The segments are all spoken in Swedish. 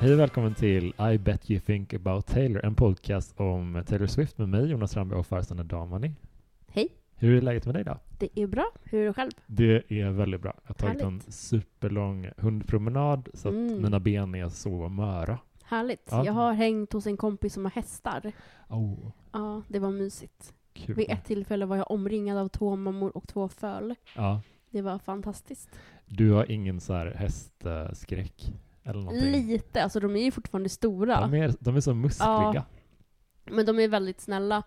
Hej och välkommen till I bet you think about Taylor, en podcast om Taylor Swift med mig, Jonas Strandberg och Farzaneh Damani. Hej, Hur är läget med dig då? det är bra. Hur är det själv? Det är väldigt bra. Jag har tagit en superlång hundpromenad så att Mm. mina ben är så möra. Härligt. Ja. Jag har hängt hos en kompis som har hästar. Oh, Ja, det var mysigt. kul. Vid ett tillfälle var jag omringad av två mammor och två föl. Ja. Det var fantastiskt. Du har ingen så här hästskräck eller någonting? Lite, alltså de är ju fortfarande stora. De är, de är så muskliga. Ja. Men de är väldigt snälla.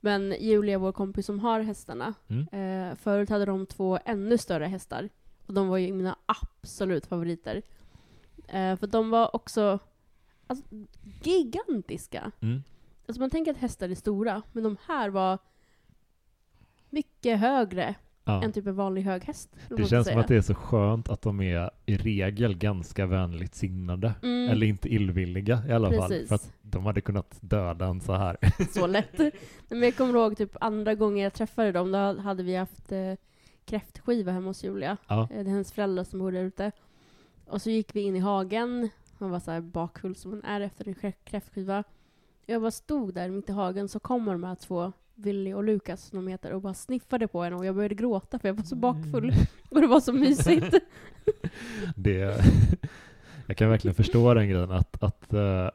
Men Julia, vår kompis som har hästarna, Mm. eh, förut hade de två ännu större hästar. Och de var ju mina absolut favoriter. Eh, för de var också alltså, gigantiska. Mm. Alltså man tänker att hästar är stora, men de här var mycket högre Ja. än typ en vanlig hög häst. Det känns som att det är så skönt att de är i regel ganska vänligt sinnade. Mm, Eller inte illvilliga i alla fall. Precis. För att de hade kunnat döda en så här. så lätt. Men jag kommer ihåg typ andra gången jag träffade dem, då hade vi haft eh, kräftskiva hemma hos Julia. Ja. Eh, det är hennes föräldrar som bor där ute. Och så gick vi in i hagen, hon var så här bakfull som hon är efter en krä- kräftskiva. Jag bara stod där mitt i hagen, så kommer de här två, Willy och Lukas som de heter, och bara sniffade på henne och jag började gråta för jag var så bakfull. Och det var så mysigt. Det, jag kan verkligen förstå den grejen att, att eh,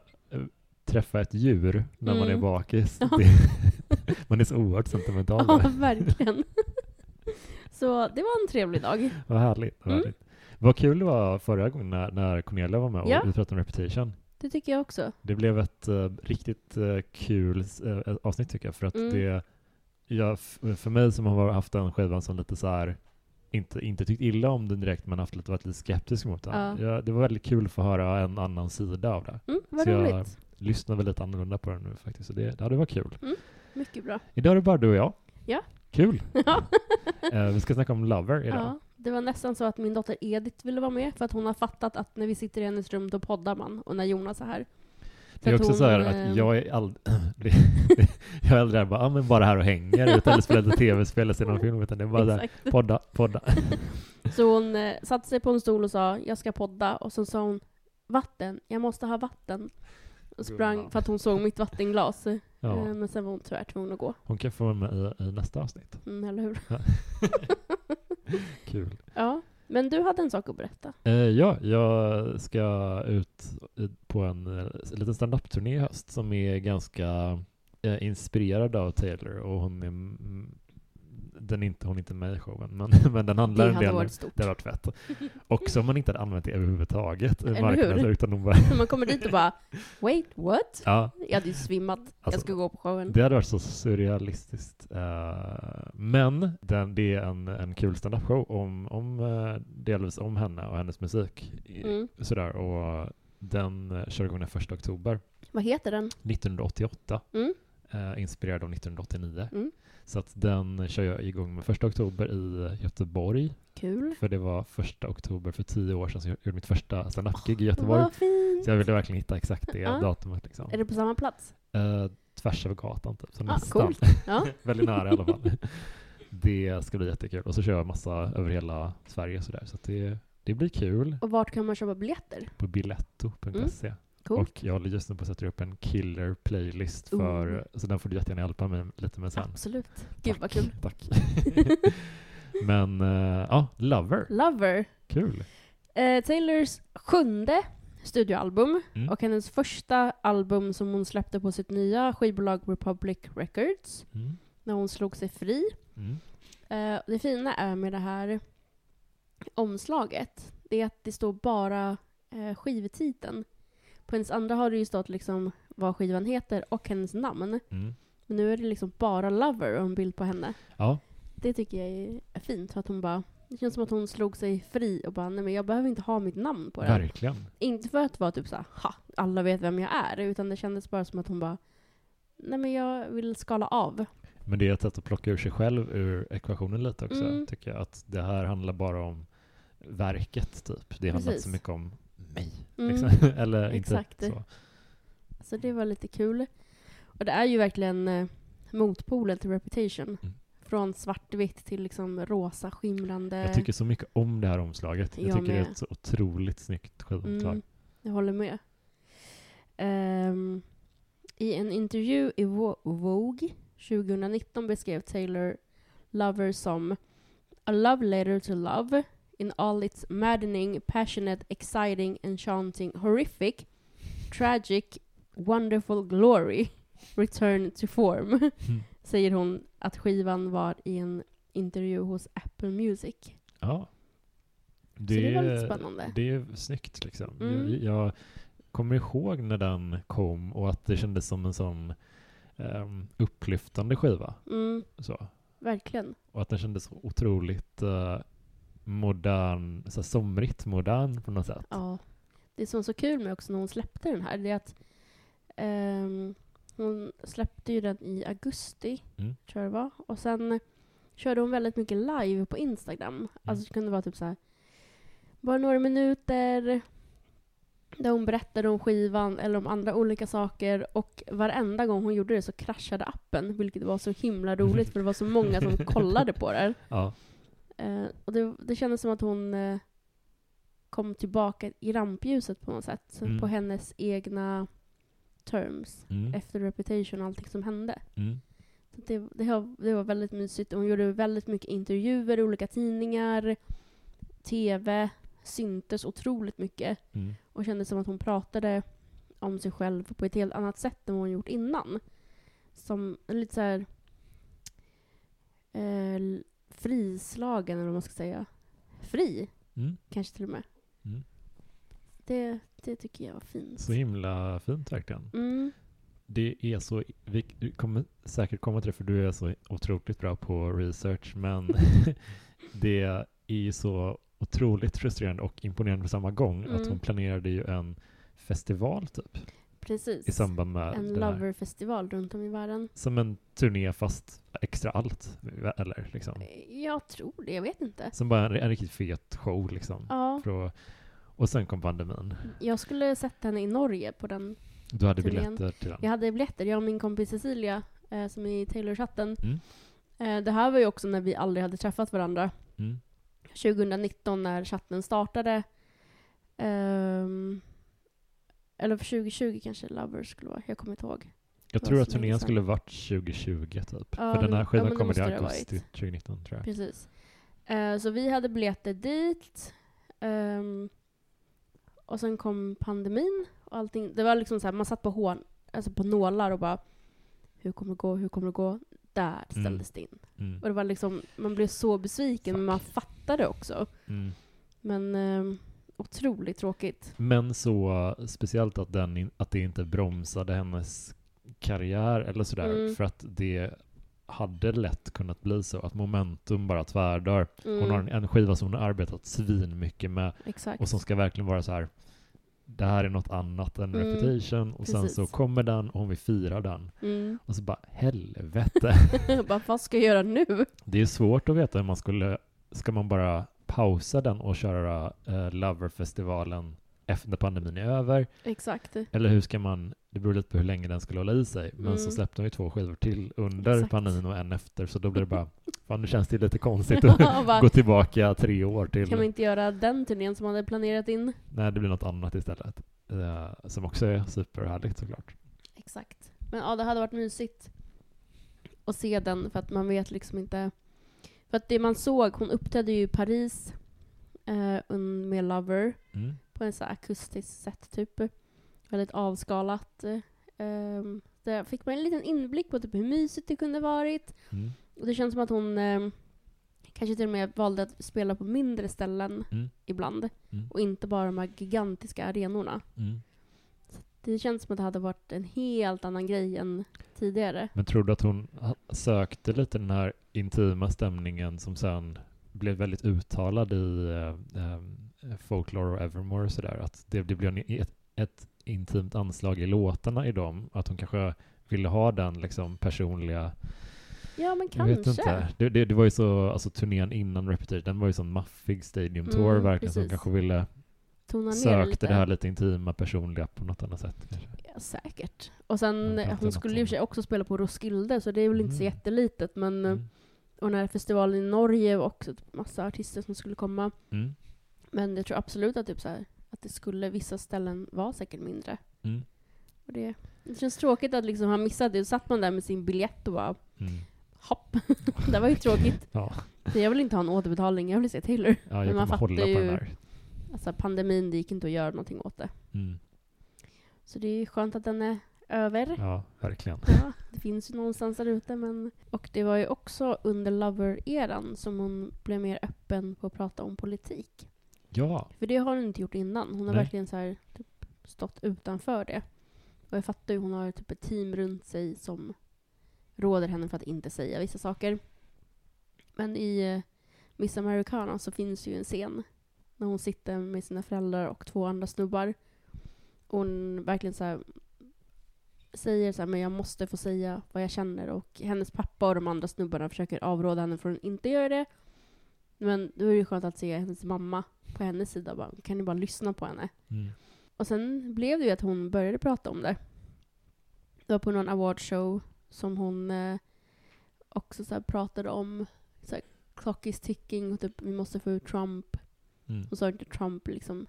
träffa ett djur när man är Mm. bakis. Ja. Det, man är så oerhört sentimental. ja, verkligen. Så det var en trevlig dag. Vad härligt. Vad, Mm. härligt. vad kul det var förra gången när, när Cornelia var med och Ja. vi pratade om Reputation. Det tycker jag också. Det blev ett eh, riktigt eh, kul eh, avsnitt tycker jag. För att Mm. det, jag, för mig som har haft den skivan som lite så här inte, inte tyckt illa om den direkt men haft lite, varit lite skeptisk mot den. Ja. Ja, det var väldigt kul att få höra en annan sida av det. Mm, vad Så jag- roligt. Lyssnar väl lite annorlunda på den nu faktiskt. Så det, ja, det var kul. Mycket bra. Idag är det bara du och jag. Ja. Kul! Ja. Vi ska snacka om Lover idag. Ja, det var nästan så att min dotter Edith ville vara med för att hon har fattat att när vi sitter i hennes rum då poddar man och när Jonas är här. Det är också hon, så här eh, att jag är aldrig... jag är aldrig där bara, ah, men bara här och hänger, utan eller spelar tv-spel eller ser någon film, utan det är bara där, podda, podda. Så hon eh, satte sig på en stol och sa jag ska podda och så sa hon vatten, jag måste ha vatten. Och sprang för att hon såg mitt vattenglas. Eh, Ja. Men sen var hon tyvärr tvungen att gå. Hon kan få vara med i, i nästa avsnitt. Mm, eller hur? Kul. Ja. Men du hade en sak att berätta. Eh, ja, jag ska ut eh, på en eh, liten stand-up-turné i höst som är ganska eh, inspirerad av Taylor och hon är den inte, hon är inte med i showen, men, men den handlar en del stort. Det hade varit fett. Och som man inte hade använt det överhuvudtaget. Marknaden? Utan de bara, man kommer dit och bara wait, what? ja, Jag hade ju svimmat. jag Alltså, ska gå på showen. det hade varit så surrealistiskt. Eh, men den, det är en, en kul stand-up-show om, om uh, delvis om henne och hennes musik. Mm. Sådär, och den uh, kör igång den 1 oktober Vad heter den? 1988. Mm. eh, inspirerad av 1989. Mm. Så att den kör jag igång med 1 oktober i Göteborg. Kul. För det var 1 oktober för tio år sedan som jag gjorde mitt första stand-up-gig i Göteborg. Så jag ville verkligen hitta exakt det datumet. Liksom. Är det på samma plats? Eh, tvärs över gatan typ. Så Ah, nästan. coolt. Ja. Väldigt nära i alla fall. det ska bli jättekul. Och så kör jag massa över hela Sverige sådär. Så det, det blir kul Och vart kan man köpa biljetter? på biletto.se. Mm, Coolt. Och jag håller just nu på att sätta upp en killer playlist för, så den får du jättegärna hjälpa mig lite med sen. Absolut. Gud vad kul. Tack. Men eh, ja, Lover. Lover. Kul. Eh, Taylors sjunde studioalbum Mm. och hennes första album som hon släppte på sitt nya skivbolag Republic Records Mm. när hon slog sig fri. Mm. Eh, det fina är med det här omslaget, det är att det står bara eh, skivtiteln. På hennes andra har det ju stått liksom vad skivan heter och hennes namn. Mm. Men nu är det liksom bara Lover och en bild på henne. Ja, Det tycker jag är- fint. För att hon bara, det känns som att hon slog sig fri och bara, nej men jag behöver inte ha mitt namn på den. verkligen. Inte för att vara typ såhär, ha, alla vet vem jag är. Utan det kändes bara som att hon bara, nej men jag vill skala av. Men det är ett sätt att plocka ur sig själv ur ekvationen lite också, Mm. tycker jag. Att det här handlar bara om verket, typ. Det handlar inte så mycket om mig. Mm. Liksom. Eller Exakt. inte så. Så det var lite kul. Och det är ju verkligen eh, motpolen till Reputation. Mm. från svartvitt till liksom rosa skimrande. Jag tycker så mycket om det här omslaget. Jag, Jag tycker det är med. ett så otroligt snyggt skivomslag. Mm, jag håller med. Ehm, I en intervju i Vo- Vogue 2019 beskrev Taylor Lover som A love letter to love in all its maddening, passionate, exciting, enchanting, horrific, tragic, wonderful glory, return to form. Mm. Säger hon att skivan var i en intervju hos Apple Music. Ja. Så det var lite spännande. Det är snyggt liksom. Mm. Jag, jag kommer ihåg när den kom och att det kändes som en sån um, upplyftande skiva. Mm, Så. verkligen. Och att den kändes otroligt eh, modern, så somrigt modern på något sätt. Ja. Det som var så kul med också när hon släppte den här, det är att ehm, hon släppte ju den i augusti, Mm. tror jag det var. Och sen körde hon väldigt mycket live på Instagram. Alltså det kunde vara typ så här, bara några minuter där hon berättade om skivan eller om andra olika saker och varenda gång hon gjorde det så kraschade appen, vilket var så himla roligt för det var så många som kollade på det. Ja. Eh, och det, det kändes som att hon eh, kom tillbaka i rampljuset på något sätt. Mm. På hennes egna terms. Mm. Efter Reputation och allting som hände. Mm. Så det, det, har- det var väldigt mysigt. Hon gjorde väldigt mycket intervjuer i olika tidningar. TV. Syntes otroligt mycket. Mm. Och kändes som att hon pratade om sig själv på ett helt annat sätt än vad hon gjort innan. Som lite så här eh, frislagen, eller vad man ska säga. Fri, Mm. kanske till och med. Mm. Det, det tycker jag var fint. Så himla fint verkligen. Mm, Det är så, vi kommer säkert komma till det för du är så otroligt bra på research, men det är ju så otroligt frustrerande och imponerande på samma gång att Mm. hon planerade ju en festival typ precis. i samband med en loverfestival runt om i världen. Som en turné fast extra allt, eller liksom. Jag tror det, jag vet inte. Som bara en, en riktigt fet show liksom. Ja, att, och sen kom pandemin. jag skulle sett henne i Norge på den. Du hade Turnén. biljetter till den. Jag hade biljetter, jag och min kompis Cecilia, eh, som är i Taylor-chatten. Mm. Eh, det här var ju också när vi aldrig hade träffat varandra. Mm. 2019 när chatten startade. Ehm, eller för 2020 kanske Lovers skulle vara, jag kommer inte ihåg. Jag tror att turnén skulle varit 2020 typ. Ja, För den här skivan ja, kommer i augusti varit. 2019 tror jag. Precis. Eh, så vi hade biljetter dit. ehm, och sen kom pandemin och allting. Det var liksom så här, man satt på hån, alltså på nålar och bara hur kommer det gå, hur kommer det gå? Där Mm. ställdes det in. Mm. Och det var liksom, man blev så besviken, men man fattade också. Mm. Men ehm, otroligt tråkigt. Men så speciellt att, den att det inte bromsade hennes karriär eller sådär. Mm. För att det hade lätt kunnat bli så att momentum bara tvärdör. Hon Mm, har en, en skiva som hon har arbetat svin mycket med Exakt. och som ska verkligen vara så här. Det här är något annat än Mm, Reputation och sen precis. så kommer den och hon vill fira den. Mm. Och så bara helvete. bara, vad ska jag göra nu? Det är svårt att veta hur man skulle, ska man bara pausa den och köra uh, Loverfestivalen efter när pandemin är över? Exakt. Eller hur ska man, det beror lite på hur länge den skulle hålla i sig. Men så Mm. släppte de ju två skivor till under Exakt. pandemin och en efter, så då blir det bara, fan nu känns det lite konstigt att Bara, gå tillbaka tre år till. kan man inte göra den turnén som man hade planerat in? Nej, det blir något annat istället. Eh, som också är superhärligt såklart. Exakt. Men ja, det hade varit mysigt att se den för att man vet liksom inte... För att det man såg, hon uppträdde ju i Paris eh, med Lover Mm. på en så här akustisk sätt typ. Väldigt avskalat. Eh, ehm, där fick man en liten inblick på typ hur mysigt det kunde varit. Mm. Och det känns som att hon eh, kanske till och med valde att spela på mindre ställen Mm. ibland. Mm. Och inte bara de här gigantiska arenorna. Mm. Det känns som att det hade varit en helt annan grej än tidigare. Men tror du att hon sökte lite den här intima stämningen som sen blev väldigt uttalad i eh, eh, Folklore och Evermore och sådär? Att det, det blev en, ett, ett intimt anslag i låtarna i dem? Att hon kanske ville ha den liksom personliga... Ja, men kanske. vet inte. Det, det, det var ju så, alltså turnén innan Reputation, den var ju sån maffig stadium tour Mm, verkligen, som kanske ville Tona sökte lite. det här lite intima, personliga på något annat sätt. Kanske. Ja, säkert. Och sen, hon skulle sig också spela på Roskilde, så det är väl inte så Mm. jättelitet, men eh, Mm. Och när festivalen i Norge var också typ massa artister som skulle komma. Mm. Men jag tror absolut att, typ så här, att det skulle, vissa ställen var säkert mindre. Mm. Och det, det känns tråkigt att liksom han missade det. Då satt man där med sin biljett och bara Mm. hopp. det var ju tråkigt. Ja, Så jag vill inte ha en återbetalning, jag vill se Taylor. ja Men man fattar den ju- här. Alltså pandemin, det gick inte att göra någonting åt det. Mm. Så det är skönt att den är över. Ja, verkligen. Ja, det finns ju någonstans där ute men... Och det var ju också under Lover-eran som hon blev mer öppen på att prata om politik. Ja, För det har hon inte gjort innan. Hon har Nej. verkligen så här, typ, stått utanför det. Och jag fattar ju, hon har typ ett team runt sig som råder henne för att inte säga vissa saker. Men i eh, Miss Americana så finns ju en scen när hon sitter med sina föräldrar och två andra snubbar. Och hon verkligen så här säger så här, men jag måste få säga vad jag känner och hennes pappa och de andra snubbarna försöker avråda henne från att inte göra det. Men då är det skönt att se hennes mamma på hennes sida. Bara, kan ni bara lyssna på henne? mm. Och sen blev det ju att hon började prata om det. Det var på någon awardshow som hon eh, också så pratade om så här, clock is ticking och typ vi måste få ut Trump. Mm. Hon sa inte Trump liksom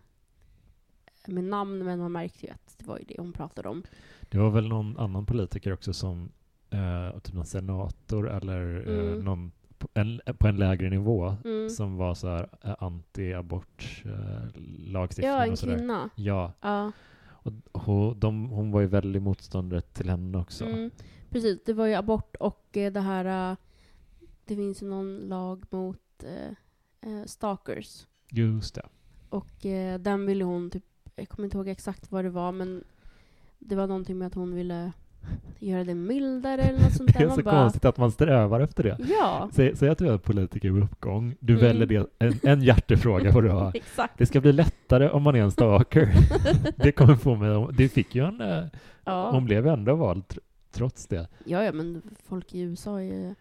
med namn men man märkte ju att det var ju det hon pratade om. Det var väl någon annan politiker också som, eh, typ någon senator eller eh, Mm. någon på en, på en lägre nivå Mm. som var så här eh, anti-abort eh, lagstiftning Ja, en och kvinna. Ja, Ja. och hon, de, hon var ju väldigt motståndare till henne också. Mm. Precis, det var ju abort och eh, det här... eh, det finns ju någon lag mot eh, eh, stalkers. Just det. Och eh, den ville hon typ... Jag kommer inte ihåg exakt vad det var, men det var någonting med att hon ville göra det mildare eller något sånt Det är Man så bara, konstigt att man strävar efter det. Ja, Säg, säg att du är politiker i uppgång, du Mm. väljer det, en, en hjärtefråga får du ha. exakt. Det ska bli lättare om man är en stalker. det kommer få mig Det fick ju en... eh, Ja. Hon blev ändå vald tr- trots det. ja, ja, men folk i USA är.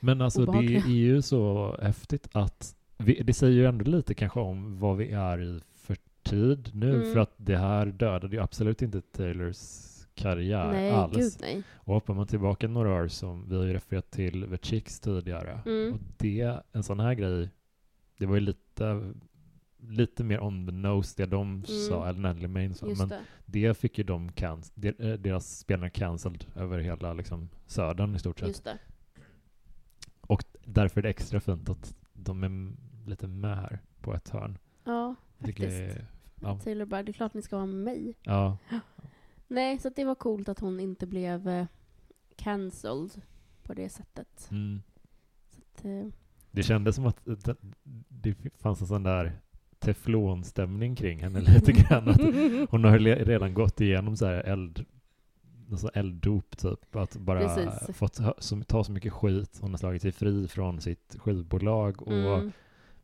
Men alltså det Obehagliga. är ju så häftigt att vi, det säger ju ändå lite kanske om vad vi är i tid nu Mm. för att det här dödade ju absolut inte Taylors karriär nej, alls. gud nej. Och hoppar man tillbaka några år som vi har ju refererat till The Chicks tidigare Mm. och det, en sån här grej, det var ju lite lite mer on the nose det de sa, eller Natalie Main sa, Just men det. det fick ju de canc- de- eh, deras spelare cancelled över hela liksom, södern i stort sett. Det. Och därför är det extra fint att de är lite med här på ett hörn. Ja, faktiskt. är- ja. Taylor bara, det är klart ni ska vara med mig. Ja, Nej, så det var coolt att hon inte blev eh, cancelled på det sättet. mm. Så att, eh, Det kändes som att det, det fanns en sån där teflonstämning kring henne lite grann. Att hon har le- redan gått igenom så här eld, alltså elddop typ. Att bara Precis. fått hö- så, ta så mycket skit. Hon har slagit sig fri från sitt skivbolag och mm,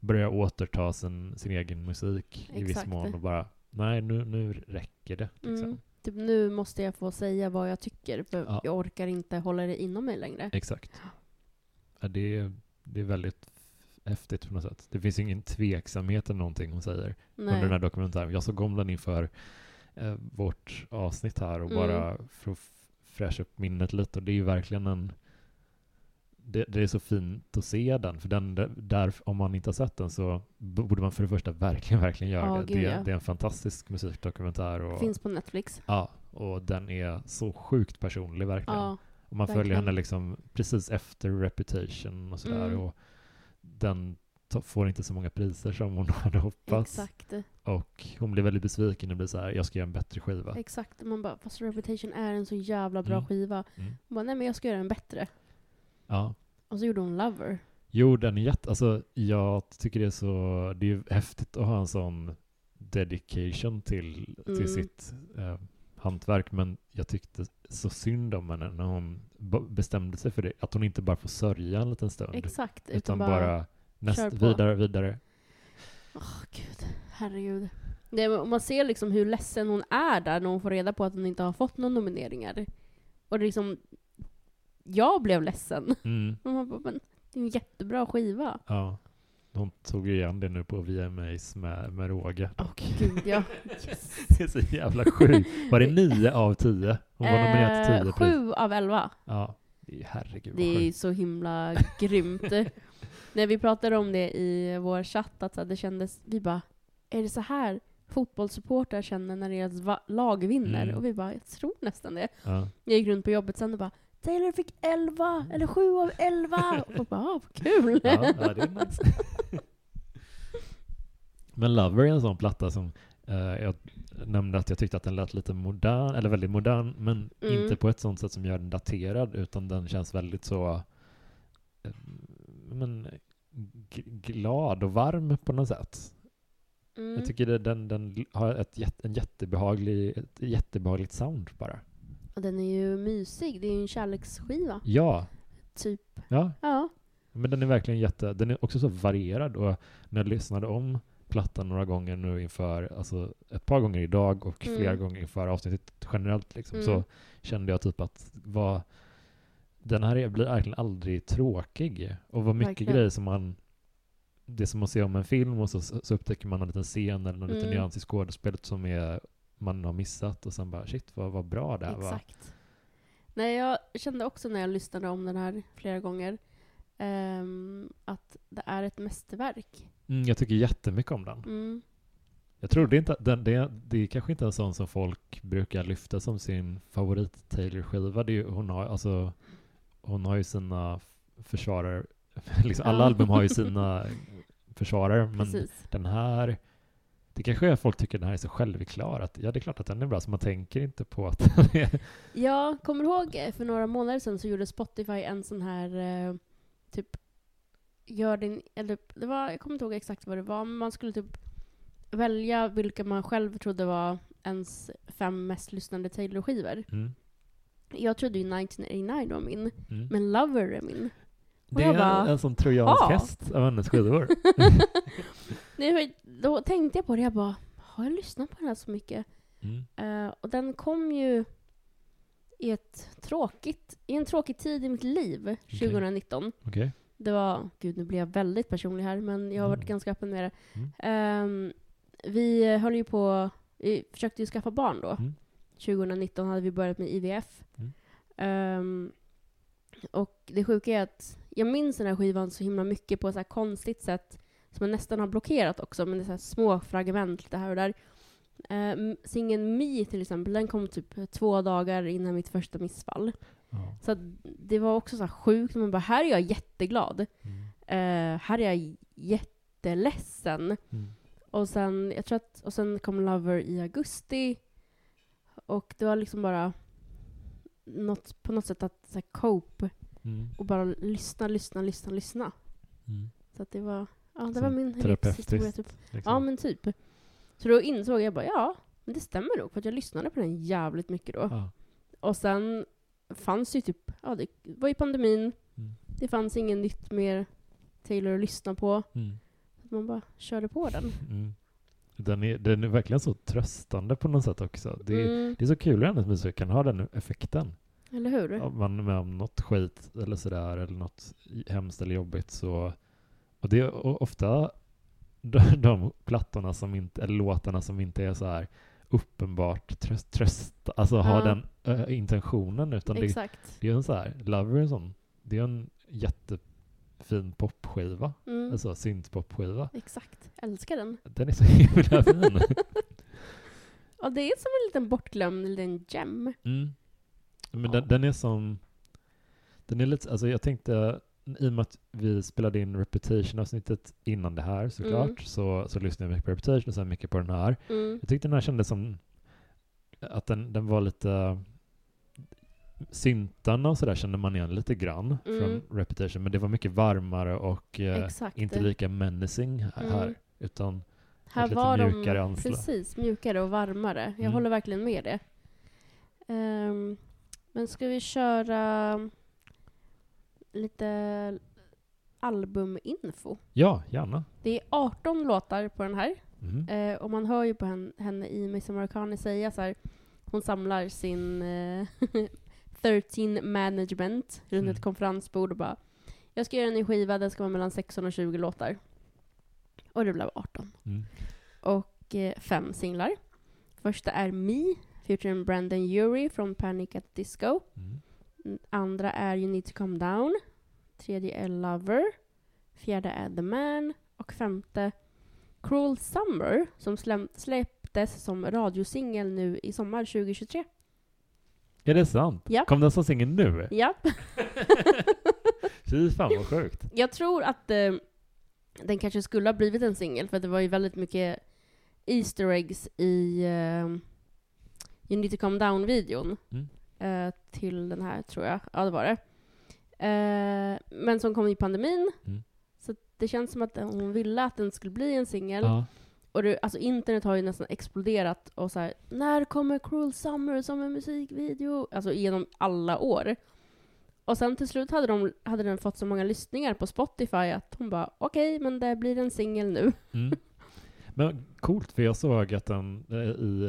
börjar återta sin, sin egen musik i viss Exakt. mån och bara nej nu, nu räcker det. Liksom. mm. Typ nu måste jag få säga vad jag tycker för Ja. jag orkar inte hålla det inom mig längre. Exakt. Ja, det, är, det är väldigt häftigt på något sätt. Det finns ingen tveksamhet eller någonting hon säger under den här Nej. dokumentären. Jag såg om den inför eh, vårt avsnitt här och Mm. bara för att fräscha upp minnet lite. Och det är ju verkligen en... Det, det är så fint att se den, för den där- om man inte har sett den så borde man för det första verkligen, verkligen göra Ja, det. gud, Det, ja. det är en fantastisk musikdokumentär och, Finns på Netflix. ja, och den är så sjukt personlig verkligen. Ja, Och man följer Verkligen. henne liksom precis efter Reputation och sådär. Mm. Och den får inte så många priser som hon hade hoppats. exakt. Och hon blir väldigt besviken och blir så här, jag ska göra en bättre skiva. Exakt. Man bara, fast Reputation är en så jävla bra Mm. skiva. Mm. Hon bara, nej men jag ska göra en bättre. Ja. Och så gjorde hon Lover. Jo, den är jätte... Alltså, jag tycker det är så... Det är ju häftigt att ha en sån dedication till, Mm. till sitt eh, hantverk. Men jag tyckte så synd om henne när hon bestämde sig för det. Att hon inte bara får sörja en liten stund. Exakt. utan bara, näst, kör på. vidare, vidare. Åh gud, herregud. Det, man ser liksom hur ledsen hon är där när hon får reda på att hon inte har fått några nomineringar. Och det liksom... Jag blev ledsen. Mm. Man bara, men det är en jättebra skiva. Ja. Hon tog ju igen det nu på VMAs med, med råge. Åh gud, ja. Yes. Det är så jävla sjukt. Var det nio av tio? Hon var nominerad till Eh, tio sju av elva. Ja, det herregud vad Det är sjukt. så himla grymt. När vi pratade om det i vår chatt, att det kändes, vi bara, är det så här fotbollssupportrar känner när deras lag vinner? Mm. Och vi bara, jag tror nästan det. Ja. Jag gick runt på jobbet sen och bara, Taylor fick 11, eller 7 av 11! Och bara, ah, vad kul! Ja, ja, det är nice. Men Lover är en sån platta som eh, jag nämnde att jag tyckte att den lät lite modern, eller väldigt modern, men Mm. inte på ett sånt sätt som gör den daterad, utan den känns väldigt så eh, men, glad och varm på något sätt. Mm. Jag tycker det, den, den har ett, en jättebehaglig, ett jättebehagligt sound bara. Och den är ju mysig, det är ju en kärleksskiva. Ja, Typ. ja, Ja. Men den är verkligen jätte, den är också så varierad och när jag lyssnade om plattan några gånger nu inför, alltså ett par gånger idag och Mm. flera gånger inför avsnittet generellt liksom, Mm. så kände jag typ att vad, den här är, blir verkligen aldrig tråkig. Och vad mycket Verkligen. grejer som man, det är som att se om en film och så, så upptäcker man en liten scen eller liten Mm. nyans i skådespelet som är, man har missat och sen bara shit vad, vad bra det här var. Exakt. Nej, jag kände också när jag lyssnade om den här flera gånger ehm, att det är ett mästerverk. Mm, jag tycker jättemycket om den. Mm. Jag trodde inte att den, det, det är kanske inte en sån som folk brukar lyfta som sin favorit Taylor-skiva. Hon, har, alltså, hon har ju sina försvarare. liksom, alla album har ju sina försvarare. Men Precis. den här, det kanske är att folk tycker den här är så självklar. Att, ja, det är klart att den är bra, så man tänker inte på att den är... Jag kommer ihåg eh, för några månader sedan så gjorde Spotify en sån här eh, typ gör din, eller det var, jag kommer inte ihåg exakt vad det var, men man skulle typ välja vilka man själv trodde var ens fem mest lyssnade Taylor-skivor. Mm, Jag trodde ju 1989 var min, mm. men Lover är min. Det jag är bara, en sån trojansk "Ah." häst av hennes skivor. Men då tänkte jag på det, jag bara, har jag lyssnat på den här så mycket? Mm. Eh, och den kom ju i ett tråkigt, i en tråkig tid i mitt liv, 2019. Okej. Det var, gud nu blir jag väldigt personlig här, men jag har varit Mm. ganska öppen med det. Mm. Ehm, vi höll ju på, vi försökte ju skaffa barn då. Mm. 2019 hade vi börjat med IVF. Mm. Ehm, och det sjuka är att jag minns den här skivan så himla mycket på ett så här konstigt sätt som jag nästan har blockerat också, men det är små fragment lite här och där. Um, Singeln Me till exempel, den kom typ två dagar innan mitt första missfall. Ja. Så det var också så sjukt, man bara här är jag jätteglad. Mm. Eh, här är jag jätteledsen. Mm. Och sen, jag tror att, och sen kom Lover i augusti. Och det var liksom bara något, på något sätt att så här, cope Mm. och bara lyssna, lyssna, lyssna, lyssna. Mm. Så att det var, ja det var min terapeutiskt, typ. Liksom. Ja men typ. Så då insåg jag bara, ja, men det stämmer nog för att jag lyssnade på den jävligt mycket då. Ja. Och sen fanns ju typ, ja det var ju pandemin, Mm. det fanns ingen nytt mer Taylor att lyssna på. Mm. Man bara körde på den. Mm. Den, är, den är verkligen så tröstande på något sätt också. Det, är- Mm, det är så kul hur hennes musik kan ha den effekten. eller hur? Om man är med om något skit eller sådär, eller något hemskt eller jobbigt så... Och det är ofta de, de plattorna som inte, eller låtarna som inte är så här uppenbart tröst, tröst alltså har Ja. den ö, intentionen, utan det, Exakt. det är en så här, Lover är sån, det är en jättefin popskiva, Mm, alltså syntpopskiva. Exakt. Älskar den. Den är så himla fin. Och det är som en liten bortglömd liten gem. Mm. Men den, den är som... Den är lite, alltså jag tänkte, i och med att vi spelade in Reputation-avsnittet innan det här såklart, Mm. så, så lyssnade jag mycket på Reputation och sen mycket på den här. Mm. Jag tyckte den här kändes som att den, den var lite... Syntarna och sådär kände man igen lite grann Mm. från Reputation, men det var mycket varmare och eh, inte lika menacing här, Mm. utan Här lite var mjukare de anslag. precis mjukare och varmare. Jag Mm. håller verkligen med det. Ehm, men ska vi köra lite albuminfo? ja, gärna. Det är 18 låtar på den här. Mm. Eh, och man hör ju på henne, henne i Miss Americani säga så här, hon samlar sin eh, 13 management runt Mm. ett konferensbord och bara, jag ska göra en ny skiva, den ska vara mellan 16 och 20 låtar. Och det blev 18. Mm. Och eh, fem singlar. Första är Me, featuring Brandon Urie från Panic at Disco. Mm. Andra är You Need To Calm Down. Tredje är Lover. Fjärde är The Man. Och femte Cruel Summer som släpptes som radiosingel nu i sommar 2023. Är det sant? Ja. Kom den som singel nu? Ja. Fy fan vad sjukt. Jag tror att eh, den kanske skulle ha blivit en singel för det var ju väldigt mycket Easter eggs i eh, You Need To Calm Down-videon Mm. Eh, till den här, tror jag. Ja, det var det. Eh, men som kom i pandemin. Mm. Så det känns som att hon ville att den skulle bli en singel. Ja. Och det, alltså internet har ju nästan exploderat och så här, när kommer Cruel Summer som en musikvideo? Alltså genom alla år. Och sen till slut hade, de, hade den fått så många lyssningar på Spotify att hon bara okej, men det blir en singel nu. Mm. Men coolt, för jag såg att den eh, i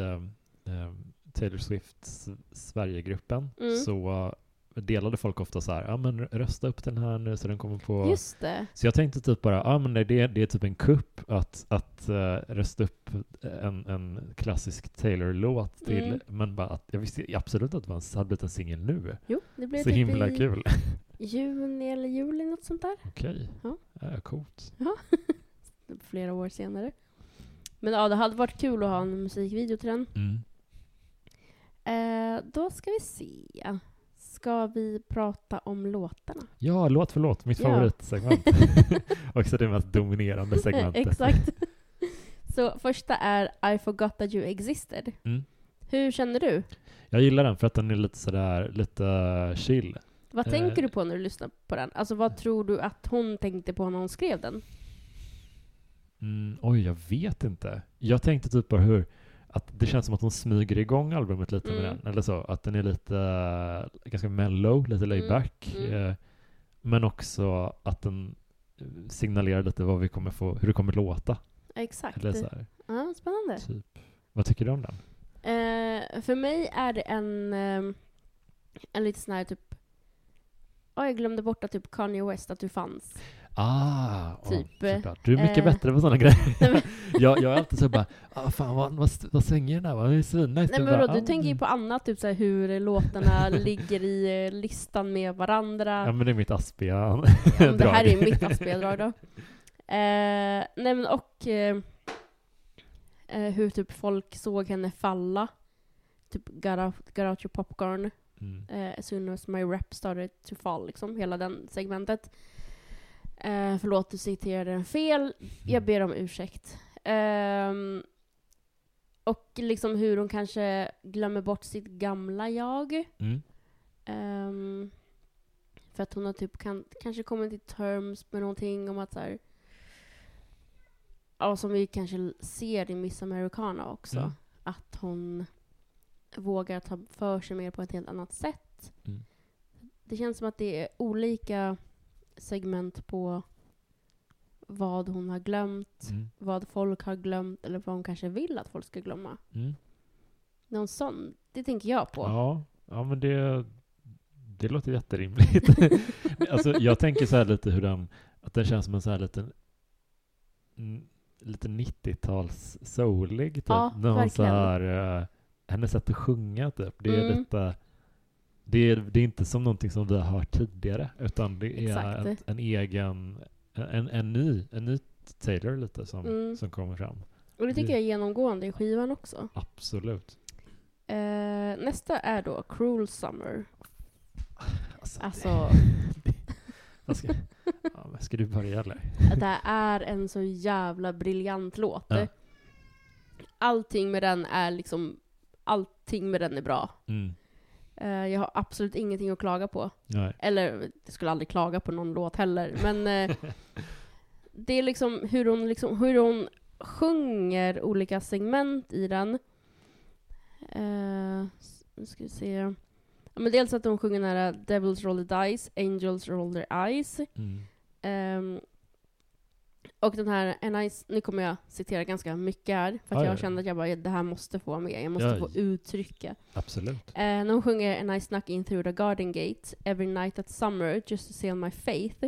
eh, Taylor Swifts Sverigegruppen Mm. så delade folk ofta så här, ja men rösta upp den här nu så den kommer på... Just det. Så jag tänkte typ bara, ja men det, det är typ en kupp att, att eh, rösta upp en, en klassisk Taylor-låt till, Mm. men bara att jag visste absolut att det hade blivit en singel nu. Jo, det blev Så typ himla i kul. juni eller juli, något sånt där. Okej, Ja. ja, coolt. Flera år senare. Men ja, det hade varit kul att ha en musikvideo till den. Mm. Eh, då ska vi se. Ska vi prata om låtarna? Ja, låt för låt, mitt Ja. favoritsegment. Också det mest dominerande segmentet. Exakt. Så första är I forgot that you existed. Mm. Hur känner du? Jag gillar den för att den är lite sådär, lite chill. Vad Eh. tänker du på när du lyssnar på den? Alltså vad tror du att hon tänkte på när hon skrev den? Mm, oj, jag vet inte. Jag tänkte typ på hur, att det känns som att hon smyger igång albumet lite med Mm. den. Eller så, att den är lite, eh, ganska mellow, lite laid Mm, mm. Eh, men också att den eh, signalerar lite vad vi kommer få, hur det kommer låta. Exakt. Eller så här, Ja, spännande. typ. Vad tycker du om den? Eh, för mig är det en, en lite sån här typ... Oh, jag glömde bort att typ Kanye West, att du fanns. Ah, Typ, såklart. Du är mycket eh, bättre på sådana grejer. Jag, jag är alltid så bara, ah, fan vad, vad, vad svänger den här? Vad är svinnice. Nej men vadå, du ah, tänker ju mm. på annat, typ så hur låtarna ligger i eh, listan med varandra. Ja men det är mitt aspiga Ja, men det här drag. är mitt Aspia-drag då. Eh, nej men och eh, eh, hur typ folk såg henne falla. Typ your popcorn. Mm. Eh, as soon as my rap started to fall, liksom. Hela den segmentet. Eh, förlåt, du citerade den fel. Jag ber om ursäkt. Ehm, och liksom hur hon kanske glömmer bort sitt gamla jag. Mm. Ehm, för att hon har typ kan, kanske kommit till terms med någonting om att så här, Ja, som vi kanske ser i Miss Americana också. Mm. Att hon vågar ta för sig mer på ett helt annat sätt. Mm. Det känns som att det är olika segment på vad hon har glömt, Mm. vad folk har glömt eller vad hon kanske vill att folk ska glömma. Mm. Någon sån, det tänker jag på. Ja, ja men det, det låter jätterimligt. alltså, jag tänker så här lite hur den, att den känns som en så här liten, mm, lite 90-tals soulig typ. Ja, När hon så verkligen. här, uh, hennes sätt att sjunga typ, det är Mm. lite, det är, det är inte som någonting som vi har hört tidigare, utan det är en, en egen, en, en ny, en ny Taylor lite som, Mm. som kommer fram. Och det tycker jag är genomgående i skivan också. Absolut. Eh, nästa är då Cruel Summer. Alltså, Alltså, Vad ska, ja, ska du börja eller? det är en så jävla briljant låt. Ja. Allting med den är liksom, allting med den är bra. Mm. Eh, jag har absolut ingenting att klaga på. Nej. Eller, jag skulle aldrig klaga på någon låt heller, men eh, det är liksom hur hon, liksom, hur hon sjunger olika segment i den. S- nu ska vi se. Ja, men dels att hon sjunger här Devils roll the dice, Angels roll their eyes. Mm. Ehm, och den här, and I, nu kommer jag citera ganska mycket här, för att Ja, jag ja. kände att jag bara, det här måste få med, jag måste Ja. få uttrycka. Absolut. Eh, när hon sjunger And I snuck in through the garden gate every night at summer just to seal my faith.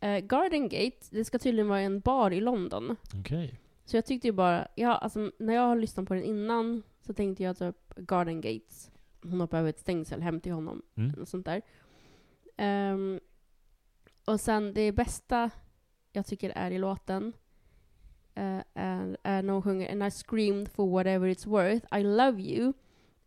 Eh, garden gate, det ska tydligen vara en bar i London. Okej. Så jag tyckte ju bara, ja, alltså, när jag har lyssnat på den innan så tänkte jag typ garden gates. hon hoppar över ett stängsel hem till honom. Mm. Och sånt där. Ehm, och sen det bästa jag tycker är i låten eh, är, är när hon sjunger And I screamed for whatever it's worth I love you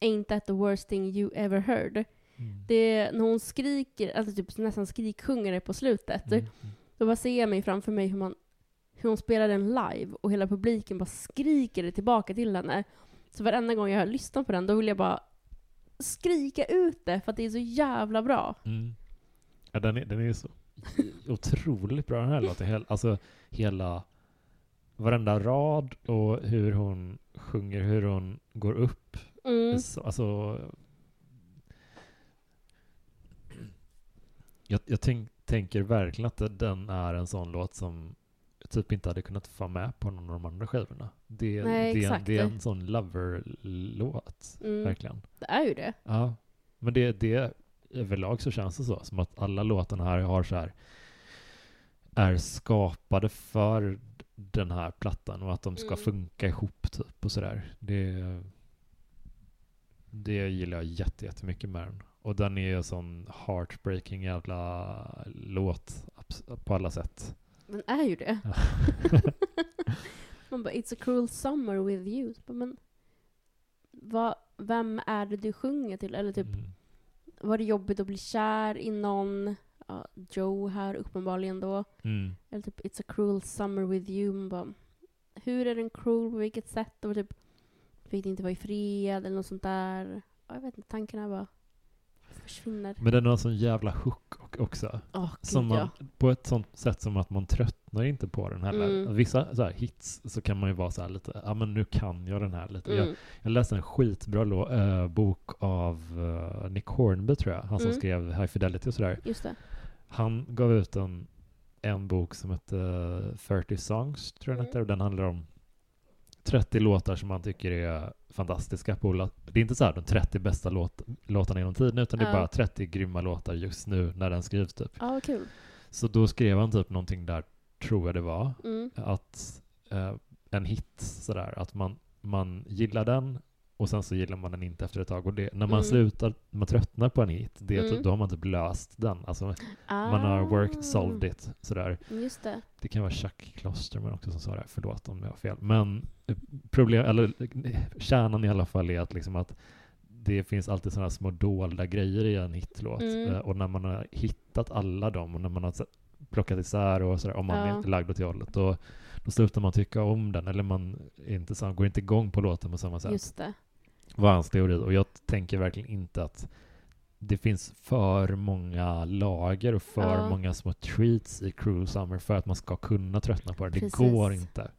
Ain't that the worst thing you ever heard. Mm. Det är när hon skriker, alltså typ nästan skriksjunger det på slutet. Mm. Mm. Då bara ser jag mig framför mig hur, man, hur hon spelar den live och hela publiken bara skriker det tillbaka till henne. Så varenda gång jag lyssnar på den, då vill jag bara skrika ut det för att det är så jävla bra. Mm. Ja, den, är, den är så otroligt bra den här låten. Alltså hela varenda rad och hur hon sjunger, hur hon går upp. Mm. Så, alltså, jag jag tänk, tänker verkligen att den är en sån låt som typ inte hade kunnat få med på någon av de andra skivorna. Det, Nej, det, är det är en sån lover-låt, Mm. verkligen. Det är ju det. Ja, men det, det överlag så känns det så, som att alla låtarna här har så här är skapade för den här plattan och att de ska Mm. funka ihop typ och sådär. Det, det gillar jag jätte, jättemycket med den. Och den är ju en sån heartbreaking jävla låt på alla sätt. Den är ju det. Ja. Man bara, it's a cruel summer with you. Men vad, vem är det du sjunger till? Eller typ, Mm. Var det jobbigt att bli kär i någon? Ja, Joe här uppenbarligen då. Mm. Eller typ, it's a cruel summer with you. Man bara, hur är den cruel? På vilket sätt? Och typ, fick det inte vara i fred? Eller något sånt där. Ja, jag vet inte, tankarna bara försvinner. Men den har en sån jävla hook också. Åh, Som man, ja. På ett sånt sätt som att man tröttnar inte på den heller. Mm. Vissa så här, hits så kan man ju vara så här lite, ja men nu kan jag den här lite. Jag, Mm. jag läste en skitbra lå, äh, bok av äh, Nick Hornby tror jag, han som Mm. skrev High Fidelity och sådär. Just det. Han gav ut en, en bok som hette eh, 30 Songs, tror jag den Mm. heter, och den handlar om 30 låtar som man tycker är fantastiska. På, det är inte så här de 30 bästa låt, låtarna genom tiden, utan det är bara 30 grymma låtar just nu när den skrivs typ. Ja, kul. Så då skrev han typ någonting där, tror jag det var, Mm. att eh, en hit sådär, att man, man gillar den och sen så gillar man den inte efter ett tag. Och det, när man Mm. slutar, man tröttnar på en hit, det Mm. då har man typ löst den. Alltså man har worked, Ah. solved it, sådär. Just det. Det kan vara Chuck Klosterman också som sa det, förlåt om jag har fel. Men eh, problem, eller eh, kärnan i alla fall är att liksom att det finns alltid sådana små dolda grejer i en hitlåt. Mm. Eh, Och när man har hittat alla dem och när man har plockat isär och sådär, om man Ja. är lagd åt det hållet, då, då slutar man tycka om den, eller man inte, så- går inte igång på låten på samma sätt. Just det. Var hans teori. Och jag tänker verkligen inte att det finns för många lager och för Ja. många små treats i Cruel Summer för att man ska kunna tröttna på det. Det Precis. går inte.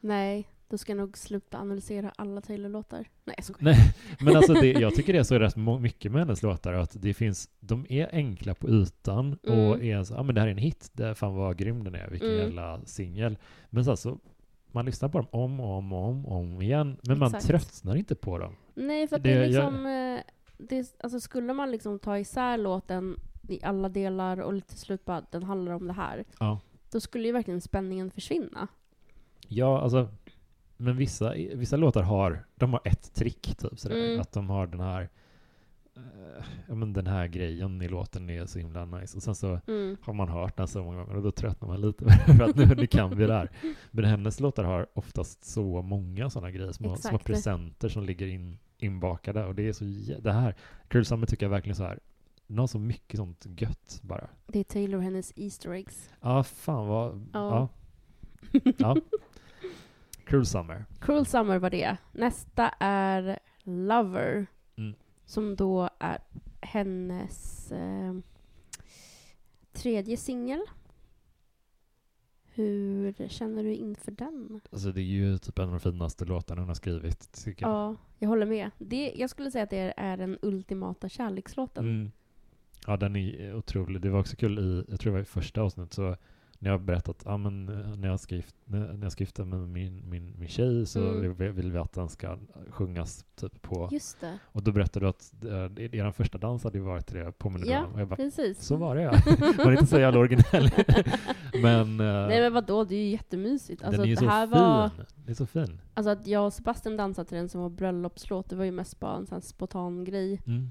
Nej, då ska jag nog sluta analysera alla Taylor-låtar. Nej, jag skojar. Nej, men alltså det, jag tycker det är så rätt mycket med hennes låtar att det finns, de är enkla på ytan och Mm. är så, ja men det här är en hit, det fan vad grym den är, vilken Mm. jävla singel. Men så alltså, man lyssnar på dem om och om och om, om igen, men man Exakt. tröttnar inte på dem. Nej, för att Det är liksom... eh, Det, alltså skulle man liksom ta isär låten i alla delar och till slut bara den handlar om det här. Ja. Då skulle ju verkligen spänningen försvinna. Ja, alltså, men vissa, vissa låtar har, de har ett trick typ sådär. Mm. Att de har den här, eh, ja men den här grejen i låten är så himla nice. Och sen så Mm. har man hört den så många gånger och då tröttnar man lite för att nu, nu kan vi det här. Men hennes låtar har oftast så många sådana grejer, små, små presenter som ligger in, inbakade. Och det är så, det här, Cruel Summer tycker jag verkligen så här, den har så mycket sånt gött bara. Det är Taylor och hennes Easter eggs. Ja, fan vad, ja. Ja. ja. Cruel Summer. Cruel Summer var det. Nästa är Lover. Som då är hennes eh, tredje singel. Hur känner du inför den? Alltså det är ju typ en av de finaste låtarna hon har skrivit, tycker jag. Ja, jag håller med. Det, jag skulle säga att det är den ultimata kärlekslåten. Mm. Ja, den är otrolig. Det var också kul i, jag tror det var i första avsnittet, så när jag har berättat ah, men, eh, när, jag ska när jag med min, min, min tjej så Mm. vill, vi att den ska sjungas typ på... Just det. Och då berättade du att uh, er första dans hade varit det på Melodram. Ja, och jag bara, precis. så var det ja. Var det inte så jävla originell? men, eh, Nej men vadå, det är ju jättemysigt. Alltså, den är ju det så här fin. var, Det är så fin. alltså att jag och Sebastian dansade till den som var bröllopslåt, det var ju mest bara en sån spontan grej. Mm.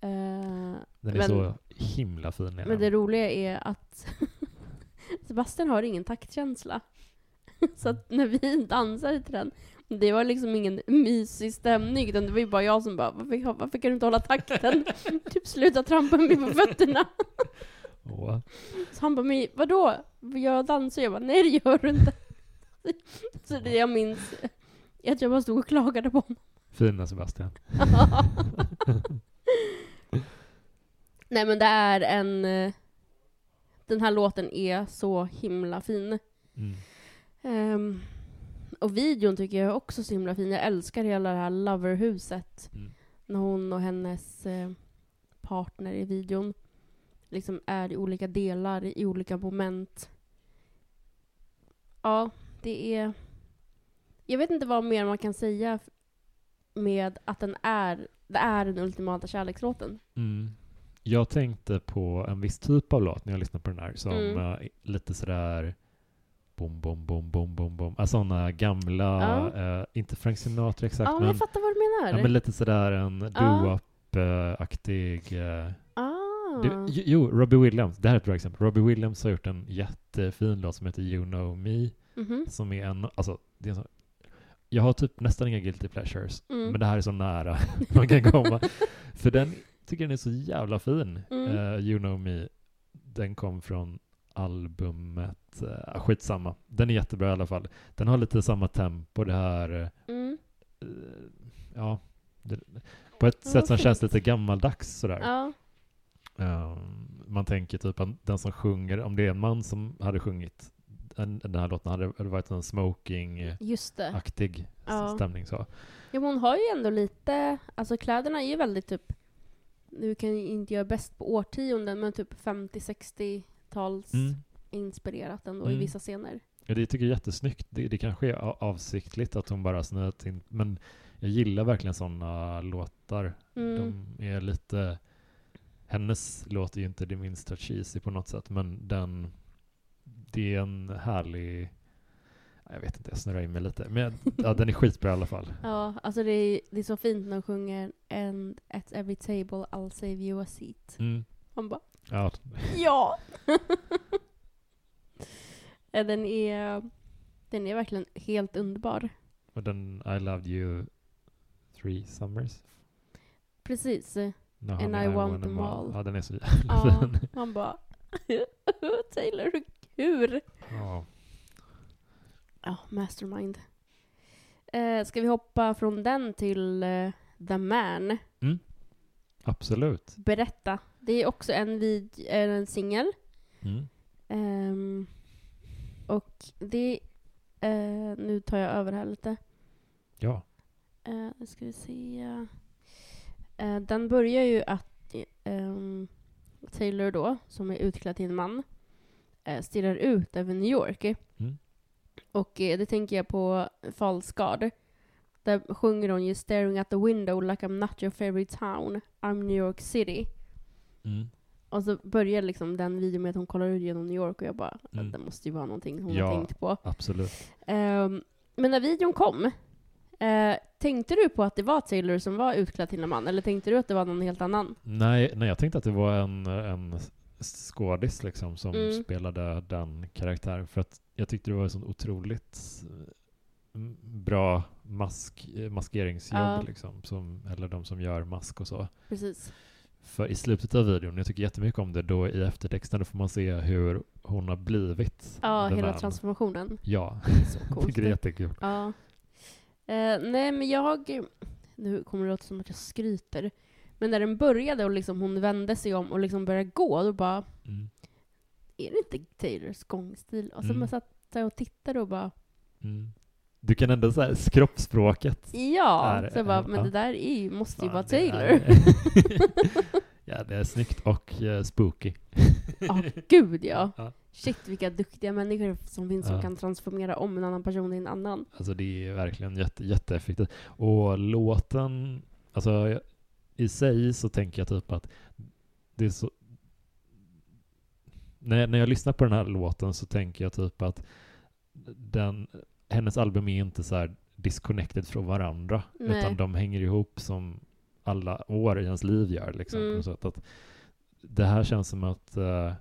Eh, Den är Men- så himla fin. men den. det roliga är att Sebastian har ingen taktkänsla. Så att när vi dansade till den, det var liksom ingen mysig stämning, utan det var ju bara jag som bara, varför, varför kan du inte hålla takten? typ sluta trampa mig på fötterna. Så han bara, men vadå? Jag dansar? Jag bara, nej det gör du inte. Så det jag minns är att jag bara stod och klagade på honom. Fina Sebastian. nej men det är en... Den här låten är så himla fin. Mm. Ehm, och videon tycker jag är också så himla fin. Jag älskar hela det här loverhuset. Mm. När hon och hennes eh, partner i videon liksom är i olika delar, i olika moment. Ja, det är... Jag vet inte vad mer man kan säga med att den är, det är den ultimata kärlekslåten. Mm. Jag tänkte på en viss typ av låt när jag lyssnade på den här som Mm. eh, lite sådär bom, bom, bom, bom, bom, bom. Alltså sådana gamla, Ja. eh, inte Frank Sinatra exakt, Ja, men jag fattar vad du menar. ja, men lite sådär en Ja. doo-wop-aktig. Ah. du, jo, Robbie Williams, det här är ett bra exempel. Robbie Williams har gjort en jättefin låt som heter You know me, Mhm. som är en, alltså, det är en sån, jag har typ nästan inga guilty pleasures, Mm. men det här är så nära man kan komma. För den tycker den är så jävla fin. Mm. Eh, you know me. Den kom från albumet, uh, skitsamma. Den är jättebra i alla fall. Den har lite samma tempo, det här, Mm. eh, ja, det, på ett sätt som fint. känns lite gammaldags sådär. Ja. Um, man tänker typ att den som sjunger, om det är en man som hade sjungit en, den här låten, hade det varit en smoking-aktig. Ja. stämning så. Ja, men hon har ju ändå lite, alltså kläderna är ju väldigt typ, nu kan jag inte göra bäst på årtionden, men typ 50-60-tals Mm. inspirerat ändå Mm. i vissa scener. Ja, det tycker jag är jättesnyggt. Det, det kanske är avsiktligt att hon bara snöat in, men jag gillar verkligen sådana låtar. Mm. De är lite... Hennes låt är ju inte det minsta cheesy på något sätt, men den... Det är en härlig... ja, Jag vet inte, jag snurrar in mig lite. Men ja, den är skitbra i alla fall. Ja, alltså det är, det är så fint när hon sjunger And at every table I'll save you a seat. Mm. Man bara, Ja, ja! Den är, den är verkligen helt underbar. och den I loved you three summers. Precis. No, And honey, I want them all. all. Ja, den är så jävla Ja, fin. man bara, Taylor, hur? Ja. Ja, mastermind. Eh, ska vi hoppa från den till eh, The Man? Absolut. Berätta. Det är också en, vid, eh, en singel. Mm. Ehm, och det... Eh, nu tar jag över här lite. Ja. Eh, nu ska vi se. Eh, den börjar ju att ehm, Taylor då, som är utklädd till en man, eh, stirrar ut över New York. Och eh, det tänker jag på False God. Där sjunger hon ju “Staring at the window like I'm not your favorite town, I'm New York City”. Mm. Och så börjar liksom den videon med att hon kollar ut genom New York och jag bara, Mm. det måste ju vara någonting hon Ja. har tänkt på. Absolut. Ehm, men när videon kom, eh, tänkte du på att det var Taylor som var utklädd till en man? Eller tänkte du att det var någon helt annan? Nej, nej, jag tänkte att det var en, en skådis liksom som Mm. spelade den karaktären. För att jag tyckte det var ett sånt otroligt eh, bra mask, eh, maskeringsjobb Ja. liksom. Som, eller de som gör mask och så. Precis. För i slutet av videon, jag tycker jättemycket om det, då i eftertexten då får man se hur hon har blivit. Ja, hela Man. transformationen. Ja, Så coolt. det är jättekul. Ja. Eh, nej, men jag... Nu kommer det låta som att jag skryter. Men när den började och liksom hon vände sig om och liksom började gå, då bara, Mm. är det inte Taylors gångstil? Och så Mm. man satt där och tittade och bara, Mm. Du kan ändå säga kroppsspråket. ja! Är- så jag bara, är- men ja. det där är, måste ju vara Taylor. är- Ja, det är snyggt och eh, spooky. Ja, gud ja. Ja. Shit vilka duktiga människor som finns som Ja. kan transformera om en annan person i en annan. Alltså det är verkligen jätte, jätteeffektivt. Och låten, alltså i sig så tänker jag typ att det är så... När, när jag lyssnar på den här låten så tänker jag typ att den, hennes album är inte så här disconnected från varandra. Nej. Utan de hänger ihop som alla år i ens liv gör. Liksom, Mm. sätt. att det här känns som att eh,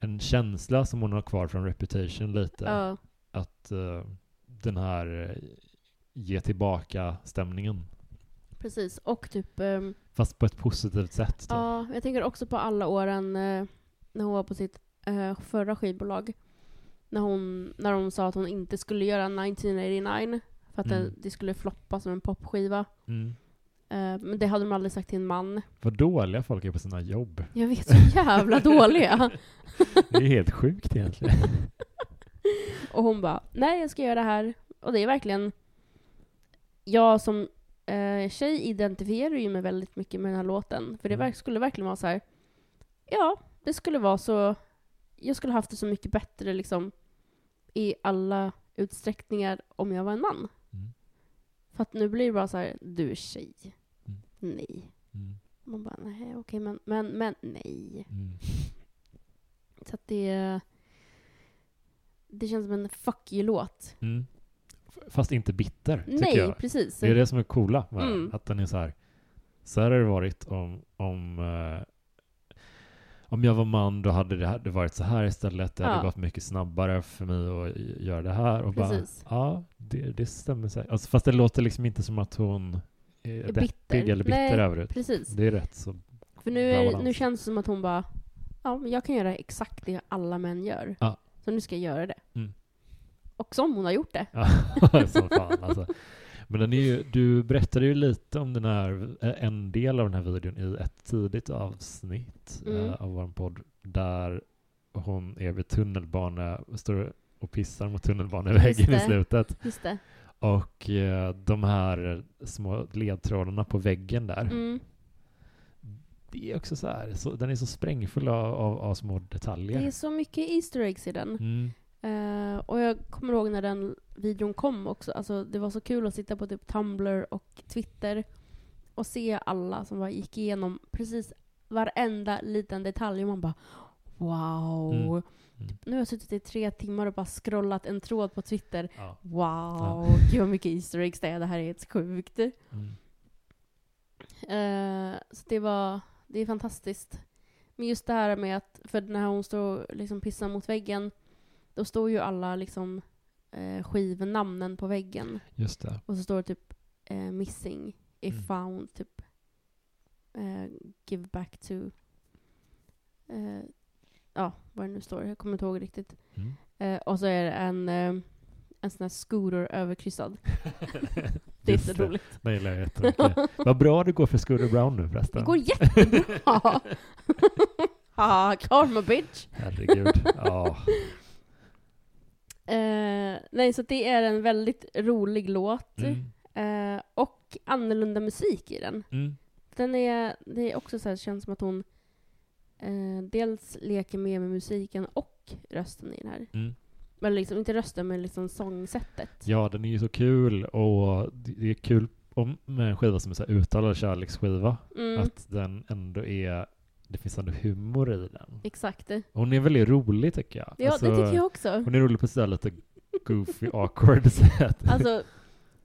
en känsla som hon har kvar från Reputation lite Ja, att eh, den här eh, ge tillbaka stämningen. Precis. Och typ, ehm, Fast på ett positivt sätt. Typ. ja, jag tänker också på alla åren eh, när hon var på sitt eh, förra skivbolag. När hon, när hon sa att hon inte skulle göra 1989 för att Mm. det, det skulle floppa som en popskiva. Mm. Eh, men det hade de aldrig sagt till en man. Vad dåliga folk är på sina jobb. Jag vet, så jävla dåliga. Det är helt sjukt egentligen. Och hon bara, nej jag ska göra det här. Och det är verkligen, jag som eh, tjej identifierar ju mig väldigt mycket med den här låten. För det Mm. skulle verkligen vara så här. ja, det skulle vara så, jag skulle haft det så mycket bättre liksom i alla utsträckningar om jag var en man. Mm. För att nu blir det bara så här, du är tjej. Mm. Nej. Mm. Man bara, nej okej men, men, men nej. Mm. Så att det, det känns som en fuck you-låt. Mm. Fast inte bitter, Nej, jag. precis. Det är det som är coola med. Mm. Att den är så här. Så här har det varit om, om, eh, om jag var man, då hade det, det varit så här istället. Det hade Ja. gått mycket snabbare för mig att göra det här. Och bara, Precis. ja, det, det stämmer säkert. Alltså, fast det låter liksom inte som att hon är, Är deppig eller bitter över det. Precis. Det är rätt så För nu, är, nu känns det som att hon bara, ja jag kan göra exakt det alla män gör. Ja. Så nu ska jag göra det. Mm. Och som hon har gjort det. Ja, som fan alltså. Men ju, du berättade ju lite om den här, eh, en del av den här videon i ett tidigt avsnitt Mm. eh, av vår podd där hon är vid tunnelbana, står och pissar mot tunnelbaneväggen i slutet. Just det. Och eh, de här små ledtrådarna på väggen där. Mm. Det är också så här, så, den är så sprängfull av, av, av små detaljer. Det är så mycket Easter eggs i den. Mm. Eh, och jag kommer ihåg när den videon kom också. Alltså, det var så kul att sitta på typ Tumblr och Twitter och se alla som bara gick igenom precis varenda liten detalj. Och man bara wow. Mm. Mm. Nu har jag suttit i tre timmar och bara scrollat en tråd på Twitter. Ja. Wow, gud vad mycket Easter eggs det är. Det här är helt sjukt. Mm. Eh, så det var, det är fantastiskt. Men just det här med att, för när hon står och liksom pissar mot väggen, då står ju alla liksom eh, skivnamnen på väggen. Just det. Och så står det typ eh, missing, if Mm. found, typ eh, give back to, eh, ja vad det nu står, jag kommer inte ihåg riktigt. Mm. Eh, och så är det en, eh, en sån här scooter överkryssad. Det är så roligt. Det gillar jag jättemycket. Vad bra det går för Scooter Brown nu förresten. Det går jättebra! ah, karma bitch! Herregud. Ja. Eh, nej, så det är en väldigt rolig låt. Mm. Eh, och annorlunda musik i den. Mm. Den är, det är också så här, känns som att hon eh, dels leker med med musiken och rösten i den här. Mm. Men liksom, inte rösten, men liksom sångsättet. Ja, den är ju så kul och det är kul om, med en skiva som är så här uttalad kärleksskiva. Mm, Att den ändå är, det finns ändå humor i den. exakt. Hon är väldigt rolig tycker jag. Ja, Alltså, det tycker jag också. Hon är rolig på sådär lite goofy, awkward sätt. Alltså,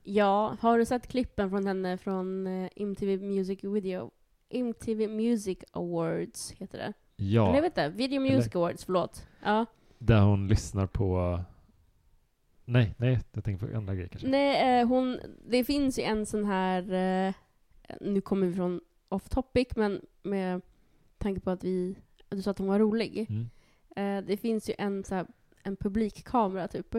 ja, har du sett klippen från henne från eh, MTV Music Video? MTV Music Awards heter det. Eller jag ja, vet inte, Video Music Awards, förlåt. Ja. där hon lyssnar på... Nej, nej, jag tänker på andra grejer kanske. Nej, eh, hon, det finns ju en sån här, eh, nu kommer vi från off topic, men med tanke på att vi, du sa att hon var rolig. Mm. Eh, det finns ju en, så här, en publikkamera typ,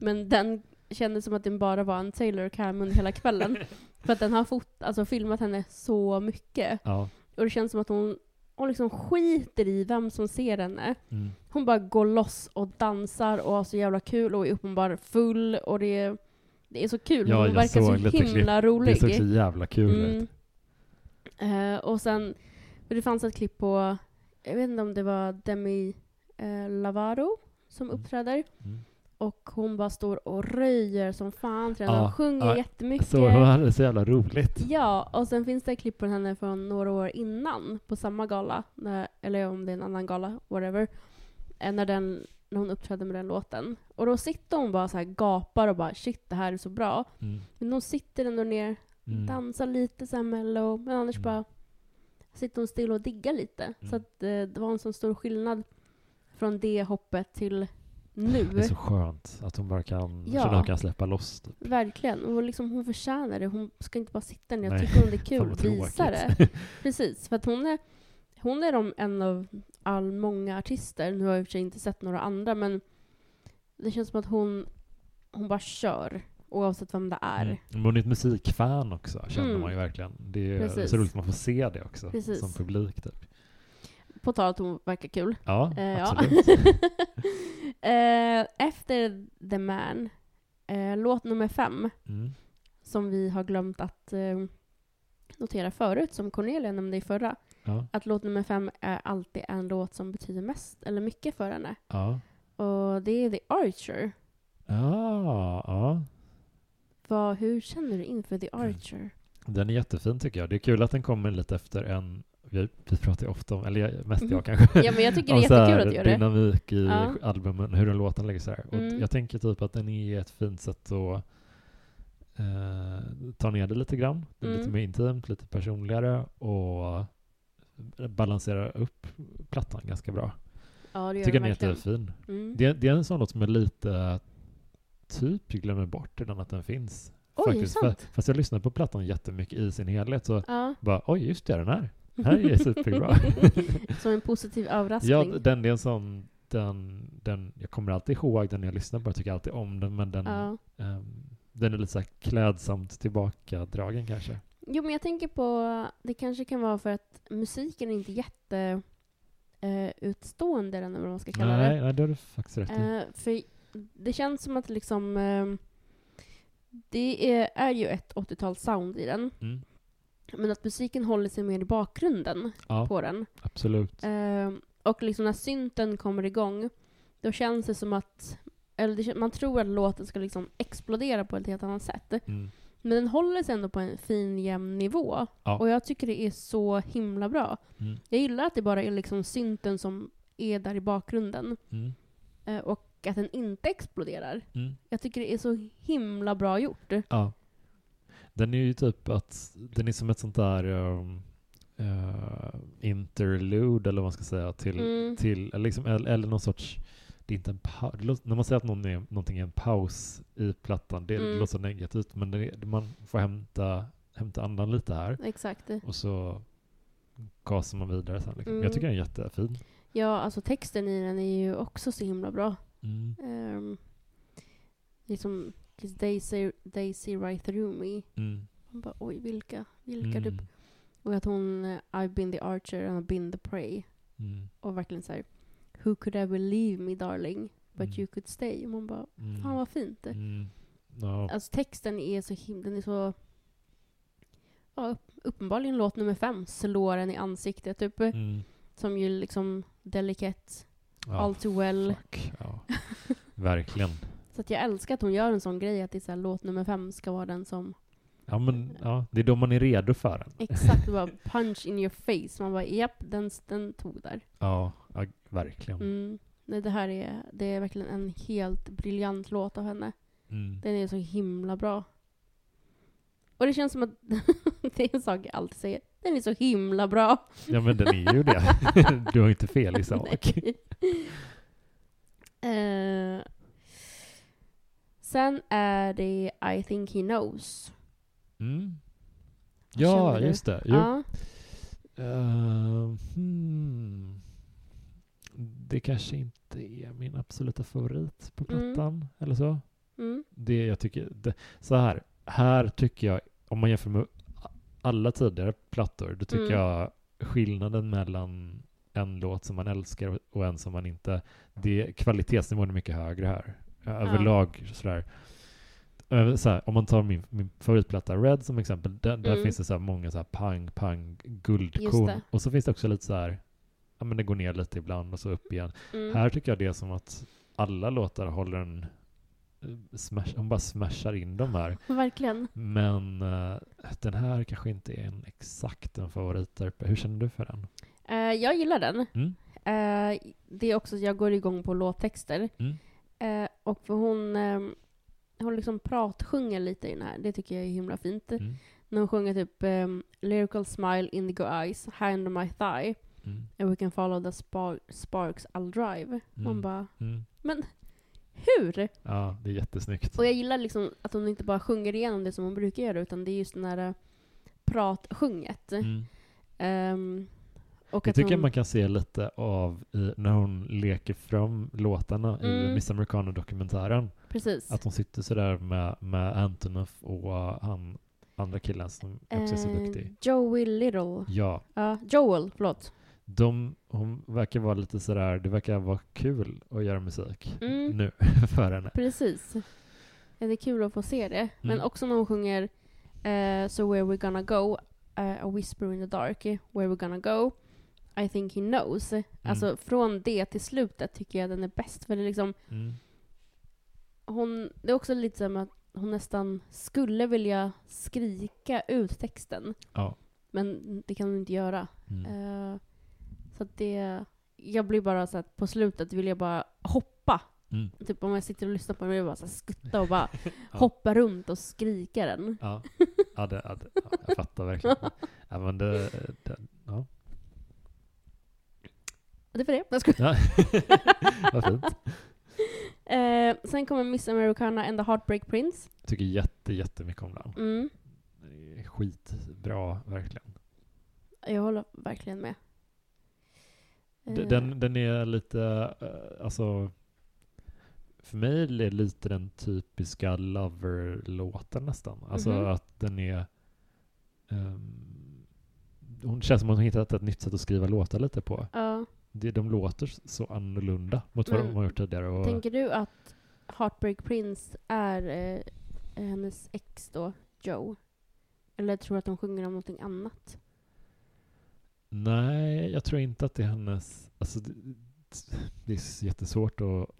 men den kändes som att den bara var en Taylor cam under hela kvällen. För att den har fot, alltså, filmat henne så mycket. Ja. Och det känns som att hon, hon liksom skiter i vem som ser henne. Mm. Hon bara går loss och dansar och har så jävla kul och är uppenbart full och det är, det är så kul. Ja, hon verkar så himla Det rolig. såg så jävla kul Mm. ut. Eh, och sen, det fanns ett klipp på, jag vet inte om det var Demi eh, Lavaro som Mm. uppträder. Mm. Och hon bara står och röjer som fan till den. Ja, Hon sjunger ja, jättemycket. Så hon hade det så jävla roligt. Ja, och sen finns det klipp på henne från några år innan på samma gala, när, eller om det är en annan gala, whatever. eh, När, den, när hon uppträdde med den låten. Och då sitter hon bara så här gapar och bara shit det här är så bra. Mm. Men hon sitter ändå ner, Mm. dansar lite så här mellow, men annars Mm. bara sitter hon still och diggar lite. Så att eh, det var en sån stor skillnad från det hoppet till nu. Det är så skönt att hon bara kan, Ja. hon kan släppa loss. Typ. Verkligen. Och liksom, hon förtjänar det. Hon ska inte bara sitta ner. Jag tycker hon är kul. Visa det. Precis. För att hon är, hon är de, en av all många artister. Nu har jag i och för sig inte sett några andra, men det känns som att hon, hon bara kör. Oavsett vem det är. Mm. Hon är ett musikfan också, känner Mm. man ju verkligen. Det är Precis. så roligt att man får se det också, Precis. som publik. Typ. På tal att hon verkar kul. Ja, Eh, ja. absolut. Eh, efter The Man, eh, låt nummer fem, Mm. som vi har glömt att eh, notera förut, som Cornelia nämnde i förra. Ja, att låt nummer fem är alltid en låt som betyder mest eller mycket för henne. ja. Och det är The Archer. Ja, ja. Vad, hur känner du inför The Mm. Archer? Den är jättefin tycker jag. Det är kul att den kommer lite efter en, vi, vi pratar ju ofta om, eller jag- mest jag Mhm. kanske, Ja, men jag tycker det är om så här jättekul att du gör det. dynamik i Ja. albumen, hur en låten lägger sig. Och Mm. jag tänker typ att den är ett fint sätt att eh, ta ner det lite grann. Det är lite Mm. mer intimt, lite personligare och balansera upp plattan ganska bra. Ja, det Jag gör tycker den den är verkligen. jättefin. Mm. Det, det är en sån låt som jag lite typ glömmer bort redan att den finns. Oj, faktiskt. sant? Fa- Fast jag lyssnar på plattan jättemycket i sin helhet så Ja. bara oj just det, den här. Här är superbra. Som en positiv överraskning. ja, den är en sån, den, den, jag kommer alltid ihåg den när jag lyssnar på den, jag tycker alltid om den men den, Ja. ehm, den är lite så klädsamt tillbakadragen kanske. Jo, men jag tänker på, det kanske kan vara för att musiken är inte jätte eh, utstående, eller vad man ska kalla Nej, det. nej, det har du faktiskt rätt i. Eh, för det känns som att liksom, eh, det är, är ju ett 80-tals-sound i den. Mm. Men att musiken håller sig mer i bakgrunden Ja, på den. absolut. Eh, och liksom när synten kommer igång, då känns det som att, eller det, man tror att låten ska liksom explodera på ett helt annat sätt. Mm. Men den håller sig ändå på en fin jämn nivå. Ja. Och jag tycker det är så himla bra. Mm. Jag gillar att det bara är liksom synten som är där i bakgrunden. Mm. Eh, och att den inte exploderar. Mm. Jag tycker det är så himla bra gjort. Ja. Den är ju typ att, den är som ett sånt där um, uh, interlude eller vad man ska säga till, Mm. till eller, liksom, eller, eller någon sorts, det är inte en paus, när man säger att någon är, någonting är en paus i plattan, det Mm. låter så negativt men det, man får hämta, hämta andan lite här Exakt. och så gasar man vidare sen. Liksom. Mm. Jag tycker den är jättefin. Ja, alltså texten i den är ju också så himla bra. Mm. Um, liksom, they see, they see right through me. Mm. Man bara, oj, vilka? Vilka Mm. typ? Och att hon, eh, I've been the archer and I've been the prey. Mm. Och verkligen såhär, Who could ever leave me darling? But Mm. you could stay. Och man bara, Mm. fan vad fint. Mm. Ja. Alltså texten är så himla, den är så... Ja, upp, uppenbarligen låt nummer fem slår en i ansiktet. Typ, Mm. Som ju liksom Delicate, Ja, All Too Well. Fuck, ja. Verkligen. Så att jag älskar att hon gör en sån grej att det är så här, låt nummer fem ska vara den som Ja, men ja, det är då man är redo för den. exakt bara punch in your face. Man bara, japp, den, den tog där. Ja, ja verkligen. Mm. Nej, det här är, det är verkligen en helt briljant låt av henne. Mm. Den är så himla bra. Och det känns som att det är en sak jag alltid säger. Den är så himla bra. Ja, men den är ju det. Du har inte fel i sak. Eh, sen är det I think he knows. Mm. Ja, just det. Jo. Ja. Eh, hmm. Det kanske inte är min absoluta favorit på Mm. plattan, eller så. Mm. Det jag tycker, det, så här, här tycker jag, om man jämför med alla tidigare plattor, då tycker Mm. jag skillnaden mellan en låt som man älskar och en som man inte, det, kvalitetsnivån är mycket högre här. Överlag sådär. eh, så här, om man tar min, min favoritplatta Red som exempel, där, där Mm. finns det så här många så här pang, pang, guldkorn. Och så finns det också lite så här, ja men det går ner lite ibland och så upp igen. Mm. Här tycker jag det är som att alla låtar håller en, smash, hon bara smashar in dem här. Verkligen. Men eh, den här kanske inte är en exakt en favorit där uppe. Hur känner du för den? Eh, jag gillar den. Mm? Eh, det är också, jag går igång på låttexter. Mm. Och för hon, eh, hon liksom pratsjunger lite i den här. Det tycker jag är himla fint. Mm. När hon sjunger typ um, Lyrical smile, indigo eyes, high under my thigh. Mm. And we can follow the spar- sparks I'll drive. Man Mm. bara, Mm. Hur? Ja, det är jättesnyggt. Och jag gillar liksom att hon inte bara sjunger igenom det som hon brukar göra, utan det är just den här eh, pratsjunget. Mm. Ehm, och Jag tycker hon, man kan se lite av i, när hon leker fram låtarna i Mm. Miss Americano-dokumentären. Precis. Att hon sitter sådär med, med Antonoff och han andra killen som också är så Eh, duktig. Joey Little. Ja, Ja, Joel, förlåt. De, hon verkar vara lite sådär, det verkar vara kul att göra musik Mm. nu för henne. Precis. Det är kul att få se det. Men Mm. också när hon sjunger eh, So where we gonna go, eh, a whisper in the dark, where we gonna go, I think he knows. Mm. Alltså från det till slutet tycker jag den är bäst. För det är liksom, Mm. hon, det är också lite som att hon nästan skulle vilja skrika ut texten. Ja. Men det kan hon inte göra. Mm. Så det, jag blir bara så att på slutet vill jag bara hoppa. Mm. Typ om jag sitter och lyssnar på den vill jag bara så skutta och bara Ja. hoppa runt och skrika den. Ja, ja, det, ja, det, ja jag fattar verkligen. Ja, men det, det, ja. Det för det. Jag skojar. Ja. Vad fint. Eh, sen kommer Miss Americana and the Heartbreak Prince. Tycker jätte, jättemycket om den. Mm. Skitbra, verkligen. Jag håller verkligen med. Eh, Den, den är lite, eh, alltså, för mig är det lite den typiska Lover-låten nästan. Alltså Mhm. att den är, ehm, hon känns som att hon hittat ett nytt sätt att skriva låtar lite på. Ja. Det, de låter så annorlunda mot vad de har gjort tidigare. Och, Tänker du att Heartbreak Prince är eh, hennes ex då, Joe? Eller tror du att de sjunger om någonting annat? Nej, jag tror inte att det är hennes... Alltså, det, det är jättesvårt att,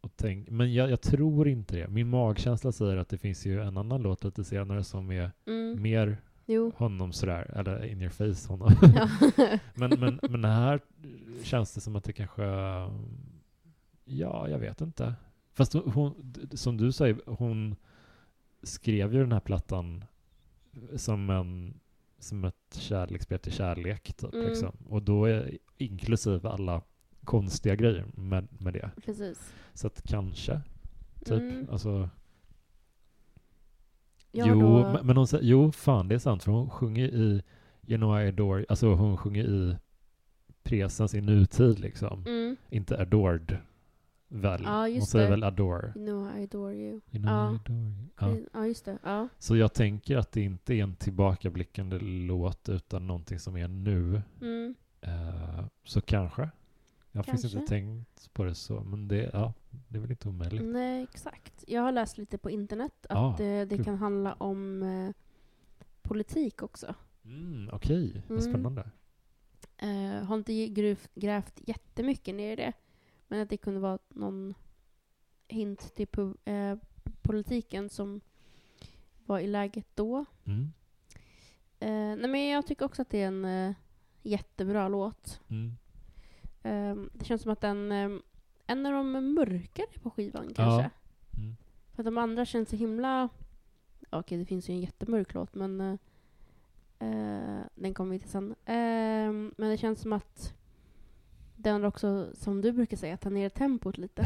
att tänka. Men jag, jag tror inte det. Min magkänsla säger att det finns ju en annan låt lite senare som är Mm. mer Jo. honom sådär, eller in your face honom. Ja. men, men, men här känns det som att det kanske... Ja, jag vet inte. Fast hon, som du säger, hon skrev ju den här plattan som en som ett kärleksbrev till kärlek, typ, Mm. liksom. Och då är inklusive alla konstiga grejer med, med det. Precis. Så att kanske, typ. Mm. Alltså, Ja, jo, då- men- hon säger, jo, fan det är sant, för hon sjunger i You know I adore, alltså hon sjunger i presens i nutid liksom. Mm. Inte adored, väl? Ja, hon säger det. väl adore? You know I adore you. You know Ja. I adore you. Ja. Ja, just det. Ja. Så jag tänker att det inte är en tillbakablickande låt utan någonting som är nu. Mm. Eh, så kanske. Jag har inte tänkt på det så, men det, ja, det är väl inte omöjligt. Nej, exakt. Jag har läst lite på internet att Ah, det kul. kan handla om eh, politik också. Mm, Okej, vad Mm. spännande. Eh, har inte grävt, grävt jättemycket ner i det. Men att det kunde vara någon hint till eh, politiken som var i läget då. Mm. Eh, nej men jag tycker också att det är en eh, jättebra låt. Mm. Eh, det känns som att den eh, en av de mörkare på skivan kanske. Mm. För att de andra känns så himla... Okej, det finns ju en jättemörk låt, men eh, eh, den kommer vi till sen. Eh, men det känns som att den också, som du brukar säga, tar ner tempot lite.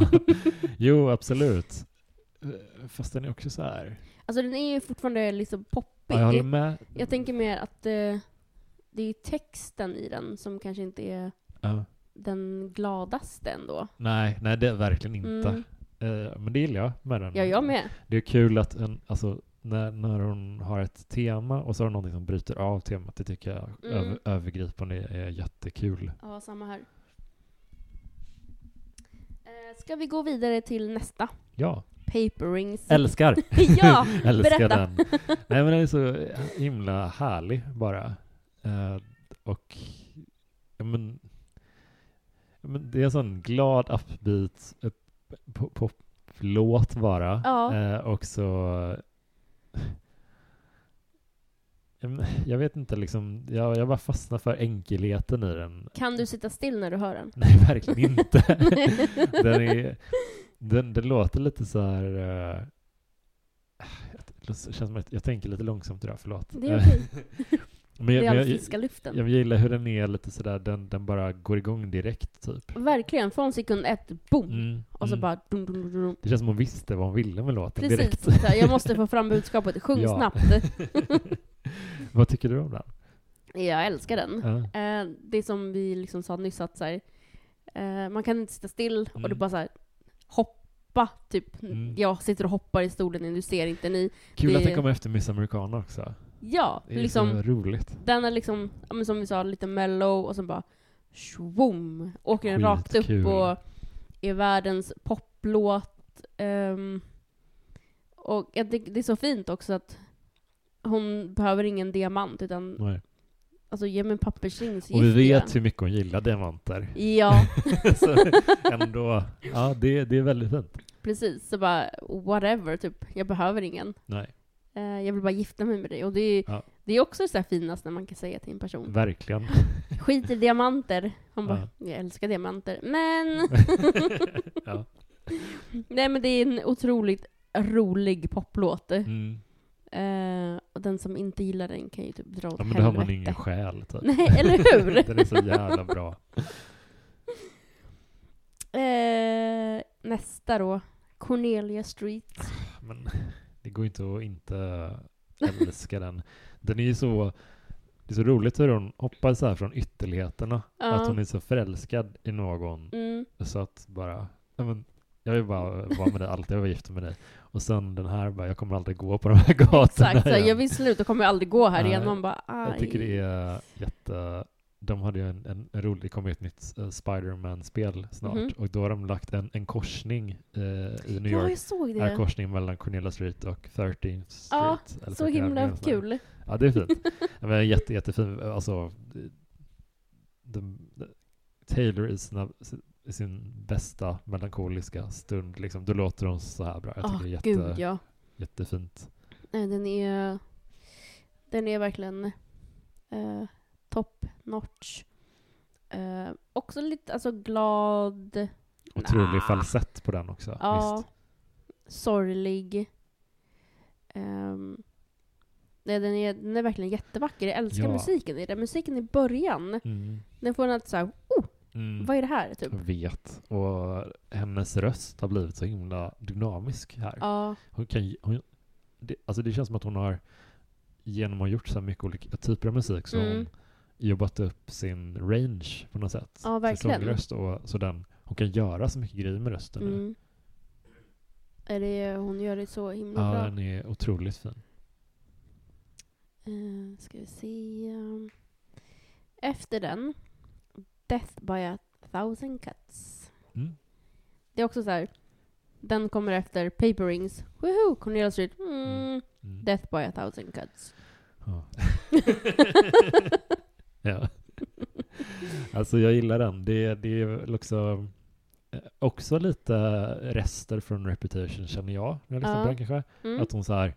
jo, absolut. Eh, Fast den är också så här. Alltså den är ju fortfarande liksom poppig. Ja, jag håller med. Jag tänker mer att eh, det är texten i den som kanske inte är Ja. den gladaste ändå. Nej, nej, det är verkligen inte. Mm. Eh, men det gillar jag med den. Ja, jag med. Det är kul att en, alltså, när, när hon har ett tema och så har hon någonting som bryter av temat. Det tycker jag Mm. över, övergripande är jättekul. Ja, samma här. Eh, ska vi gå vidare till nästa? Ja, Paper Rings. Älskar! ja, Älskar berätta. den. Nej men den är så himla härlig bara. Eh, och ja, men, ja, men det är en sån glad upbeat poplåt bara. Ja. Eh, och så jag vet inte liksom, jag, jag bara fastnar för enkelheten i den. Kan du sitta still när du hör den? Nej, verkligen inte. den, är, den, den låter lite så här... eh, det känns som att jag tänker lite långsamt idag, förlåt. Det är okej. men Det jag, men jag, fiskaluften. jag gillar hur den är lite sådär, den, den bara går igång direkt typ. Verkligen, från sekund ett, boom! Mm, Och så mm. bara dum, dum, dum. Det känns som hon visste vad hon ville med låten Precis. direkt. Här, jag måste få fram budskapet. Sjung Ja. snabbt. vad tycker du om den? Jag älskar den. Ja. Eh, det som vi liksom sa nyss att så här, eh, man kan inte sitta still och det Mm. bara så här, hoppa, typ. Mm. Jag sitter och hoppar i stolen, du ser inte ni. Kul Det- att den kommer efter Miss Americana också. Ja, Det är liksom, så roligt. den är liksom, som vi sa, lite mellow och så bara swoom, åker den rakt upp och är världens poplåt. ehm, och tycker det är så fint också att hon behöver ingen diamant utan Nej. alltså ge mig en pappersring så Och vi vet hur mycket hon gillar diamanter. Ja, så ändå, ja det, det är väldigt fint. precis. Så bara whatever, typ. Jag behöver ingen. Nej, jag vill bara gifta mig med dig. Och det är, Ja. det är också så här finast när man kan säga till en person. verkligen. Skit i diamanter. Han bara, Ja. jag älskar diamanter. Men! ja. Nej men det är en otroligt rolig poplåt. Mm. Eh, och den som inte gillar den kan ju typ dra åt ja, men då har man helvete. ingen själ typ. Nej, eller hur? Den är så jävla bra. Eh, nästa då. Cornelia Street. Men det går inte att inte älska den. Den är ju så, det är så roligt hur hon hoppar så här från ytterligheterna. Ja. Att hon är så förälskad i någon. Mm. Så att bara, ja, men, jag vill bara vara med dig alltid, jag vill vara gift med dig. Och sen den här bara, jag kommer aldrig gå på de här gatorna Exakt, igen. jag vill sluta, kommer aldrig gå här Nej. igen. Man bara, aj. Jag tycker det är jätte... De hade ju en, en, en rolig, det kommer ett nytt uh, Spider-Man-spel snart. Mhm. Och då har de lagt en, en korsning eh, i New Ja, York. jag såg En det. korsning mellan Cornelia Street och 13th Street. Ja, Så 13th himla kul. Ja, det är fint. ja, men jätte, jättefin. Alltså, de, de, Taylor i, sina, i sin bästa melankoliska stund, liksom, då låter hon så här bra. Jag tycker Åh, det är jätte, gud ja. jättefint. Nej, den är... Den är verkligen eh, top notch. Eh, också lite alltså glad. Otrolig Nah. falsett på den också. Ja. Visst. Sorglig. Ehm, nej, den, är, den är verkligen jättevacker. Jag älskar Ja. musiken i den. Musiken i början, Mm. den får en att såhär, oh, Mm. vad är det här? Typ. Jag vet. Och hennes röst har blivit så himla dynamisk här. Ja, Hon kan, hon, det, alltså det känns som att hon har, genom att ha gjort så mycket olika typer av musik, så Mm. hon jobbat upp sin range på något sätt. Ja, Sin verkligen. sångröst och så den, hon kan göra så mycket grejer med rösten nu. mm. är det, hon gör det så himla Ja, bra. den är otroligt fin. Uh, ska vi se. Efter den, Death by a thousand cuts. Mm. Det är också så här. Den kommer efter Paper Rings. Woohoo! Cornelia Street. Mm. Mm. Death by a thousand cuts. Ja. ja. Alltså jag gillar den. Det, det är väl också, eh, också lite rester från Reputation känner jag. När jag lyssnar på den kanske. Mm. Att hon så här,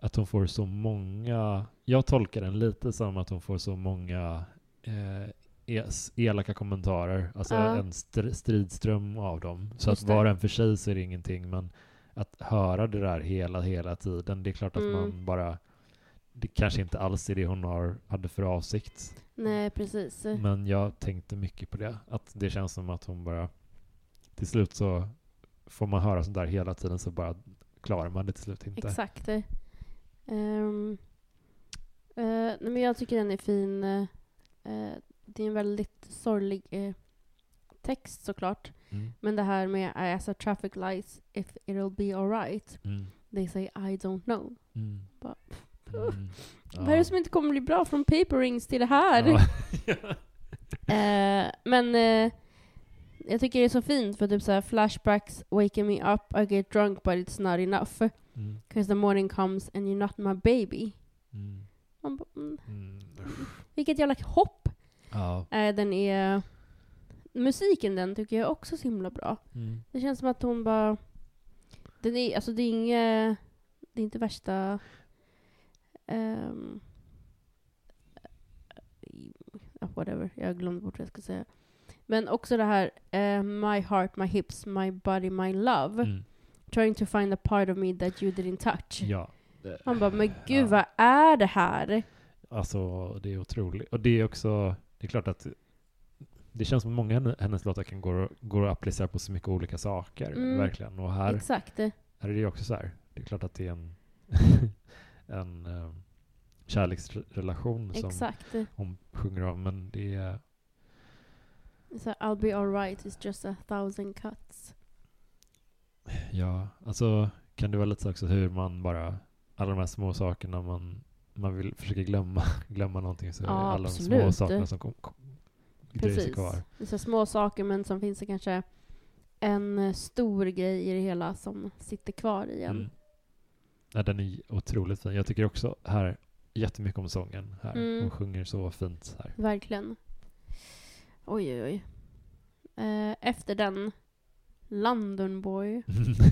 att hon får så många, jag tolkar den lite som att hon får så många eh, elaka kommentarer, alltså Ja. en str- stridström av dem. Så Just att var och en för sig så är det ingenting, men att höra det där hela, hela tiden, det är klart att Mm. man bara, det kanske inte alls är det hon har, hade för avsikt. Nej, precis. Men jag tänkte mycket på det, att det känns som att hon bara, till slut så får man höra sånt där hela tiden så bara klarar man det till slut inte. Exakt. Um, nej, men jag tycker den är fin. eh, det är en väldigt sorglig eh, text såklart. Mm. Men det här med I ask a traffic lights if it'll be alright. Mm. They say I don't know. Mm. Bara, Mm. Vad är det som inte kommer bli bra från paper rings till det här? Ja. Eh, men eh, jag tycker det är så fint för typ så här flashbacks, waking me up, I get drunk but it's not enough. Mm. Cause the morning comes and you're not my baby. Mm. Man mm, Mm. vilket jävla hopp! Ja. Eh, den är... Musiken den tycker jag också så himla bra. Mm. Det känns som att hon bara... Den är, alltså det är inget... Det är inte värsta... ja, whatever, jag glömde bort vad jag ska säga. Men också det här eh, My heart, my hips, my body, my love. Mm. Trying to find a part of me that you didn't touch. Ja. Man bara, men gud Ja. vad är det här? Alltså, det är otroligt. Och det är också, det är klart att det känns som att många hennes låtar kan gå, gå att applicera på så mycket olika saker, Mm. verkligen. Och här, Exakt. här är det ju också så här, det är klart att det är en, en eh, kärleksrelation som Exakt. hon sjunger om, men det är, Så I'll be alright, it's just a thousand cuts. ja, alltså kan det vara lite så också hur man bara, alla de här små sakerna man, man vill försöka glömma, glömma någonting så Ja, alla de små absolut. sakerna som kom, kom, Precis. kvar. Det är så små saker men som finns det kanske en eh, stor grej i det hela som sitter kvar i en. Mm. Ja, den är otroligt fin. Jag tycker också här jättemycket om sången här. Mm. Hon sjunger så fint här. Verkligen. Oj, oj, oj. Eh, efter den, London Boy.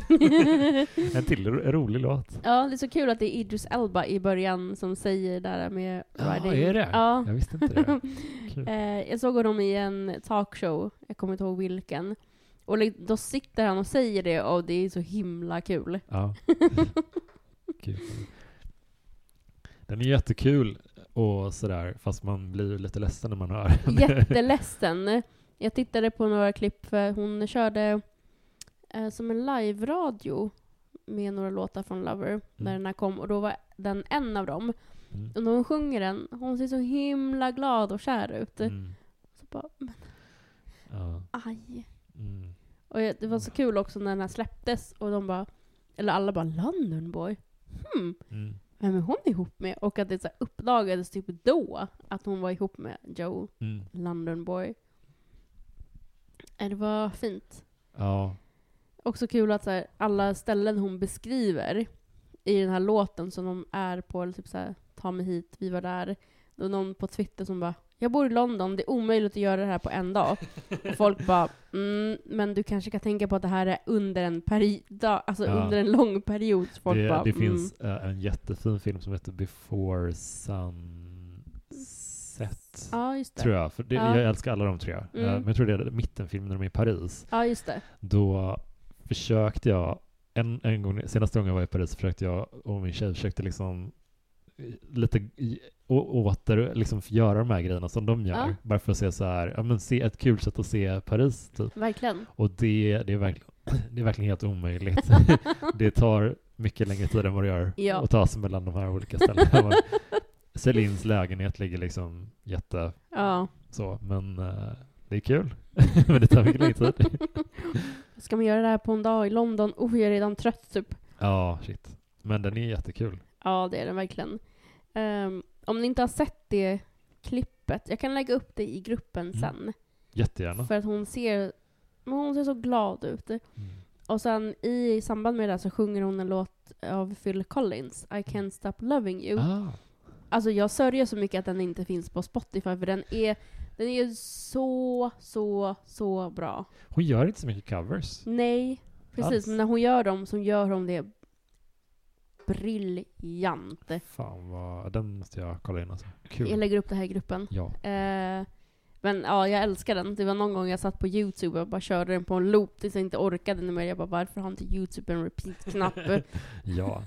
en till ro- rolig låt. Ja, det är så kul att det är Idris Elba i början som säger det där med Ja, riding. är det? Ja. Jag visste inte det. Eh, jag såg honom i en talkshow, jag kommer inte ihåg vilken. Och då sitter han och säger det och det är så himla kul. Ja. Kul. Den är jättekul och sådär, fast man blir lite ledsen när man hör den. Jätteledsen. Jag tittade på några klipp för hon körde eh, som en live-radio med några låtar från Lover när den här kom och då var den en av dem. Mm. Och när hon sjunger den, hon ser så himla glad och kär ut. Mm. Så bara, men Ja. aj. Mm. Och det var så kul också när den här släpptes och de bara, eller alla bara London Boy. Hmm, Mm. vem är hon ihop med? Och att det så uppdagades typ då att hon var ihop med Joe Mm. London Boy. Eh, Det var fint. Ja. Också kul att så här, alla ställen hon beskriver i den här låten som de är på, eller typ så här, ta mig hit, vi var där. Det var någon på Twitter som bara, jag bor i London, det är omöjligt att göra det här på en dag. Och folk bara, mm, men du kanske kan tänka på att det här är under en period, alltså Ja. under en lång period. Så folk Det, bara, det mm. finns eh, en jättefin film som heter Before Sunset. Ja, just det. Tror jag. För det, Ja. Jag älskar alla de tre. Eh, Mm. Men jag tror det är mittenfilmen när de är i Paris. Ja, just det. Då försökte jag, en, en gång, senaste gången jag var i Paris försökte jag och min tjej försökte liksom lite åter liksom göra de här grejerna som de gör. Ja. Bara för att se så här, ja men se ett kul sätt att se Paris typ. Verkligen. Och det, det, är verkligen, det är verkligen helt omöjligt. det tar mycket längre tid än vad det gör Ja. att ta sig mellan de här olika ställena. Celines lägenhet ligger liksom jätte Ja. så, men eh, det är kul. men det tar mycket längre tid. Ska man göra det här på en dag i London? Oh, jag är redan trött typ. Ja, shit. Men den är jättekul. Ja, det är den verkligen. Ehm, om ni inte har sett det klippet, jag kan lägga upp det i gruppen Mm. sen. Jättegärna. För att hon ser, hon ser så glad ut. Mm. Och sen i samband med det så sjunger hon en låt av Phil Collins, I can't stop loving you. Ah, Alltså jag sörjer så mycket att den inte finns på Spotify för den är, den är så, så, så bra. hon gör inte så mycket covers. Nej, precis. Alls. Men när hon gör dem så gör hon det briljant. Fan vad, den måste jag kolla in alltså. Kul. Jag lägger upp det här i gruppen. Ja. Eh, men ja, jag älskar den. Det var någon gång jag satt på Youtube och bara körde den på en loop tills jag inte orkade mer. Jag bara, varför har inte Youtube en repeat-knapp? ja.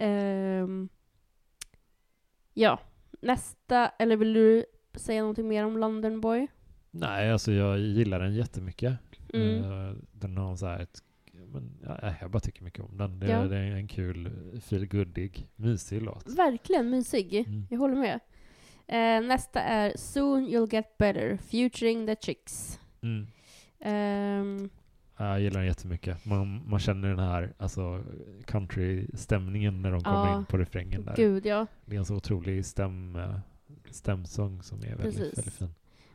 Ehm, ja, nästa, eller vill du säga någonting mer om London Boy? Nej, alltså jag gillar den jättemycket. Mm. Eh, den har så här ett, men, ja, jag bara tycker mycket om den. Det, Ja. det är en kul, feelgoodig, mysig låt. Verkligen mysig. Mm. Jag håller med. Eh, nästa är Soon You'll Get Better, featuring the Chicks. Mm. Ja, Jag gillar den jättemycket. Man, man känner den här alltså, country-stämningen när de kommer Ja. in på refrängen där. gud ja. Det är en så otrolig stäm, eh, stämsång som är väldigt, Precis. väldigt fin.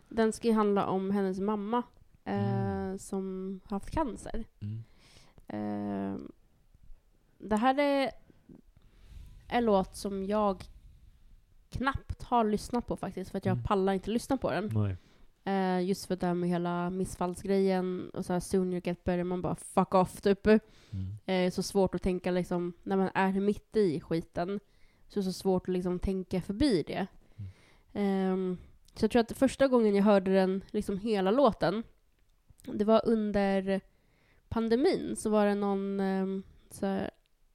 Den ska ju handla om hennes mamma eh, Mm. som haft cancer. Mm. Eh, det här är en låt som jag knappt har lyssnat på faktiskt, för att jag Mm. pallar inte lyssna på den. Nej. Eh, just för det här med hela missfallsgrejen och så här soon you get better, man bara fuck off typ. Mm. Eh, så svårt att tänka liksom, när man är mitt i skiten, så är det så svårt att liksom tänka förbi det. Mm. Ehm, så jag tror att första gången jag hörde den, liksom hela låten, det var under pandemin, så var det någon, ehm, så här,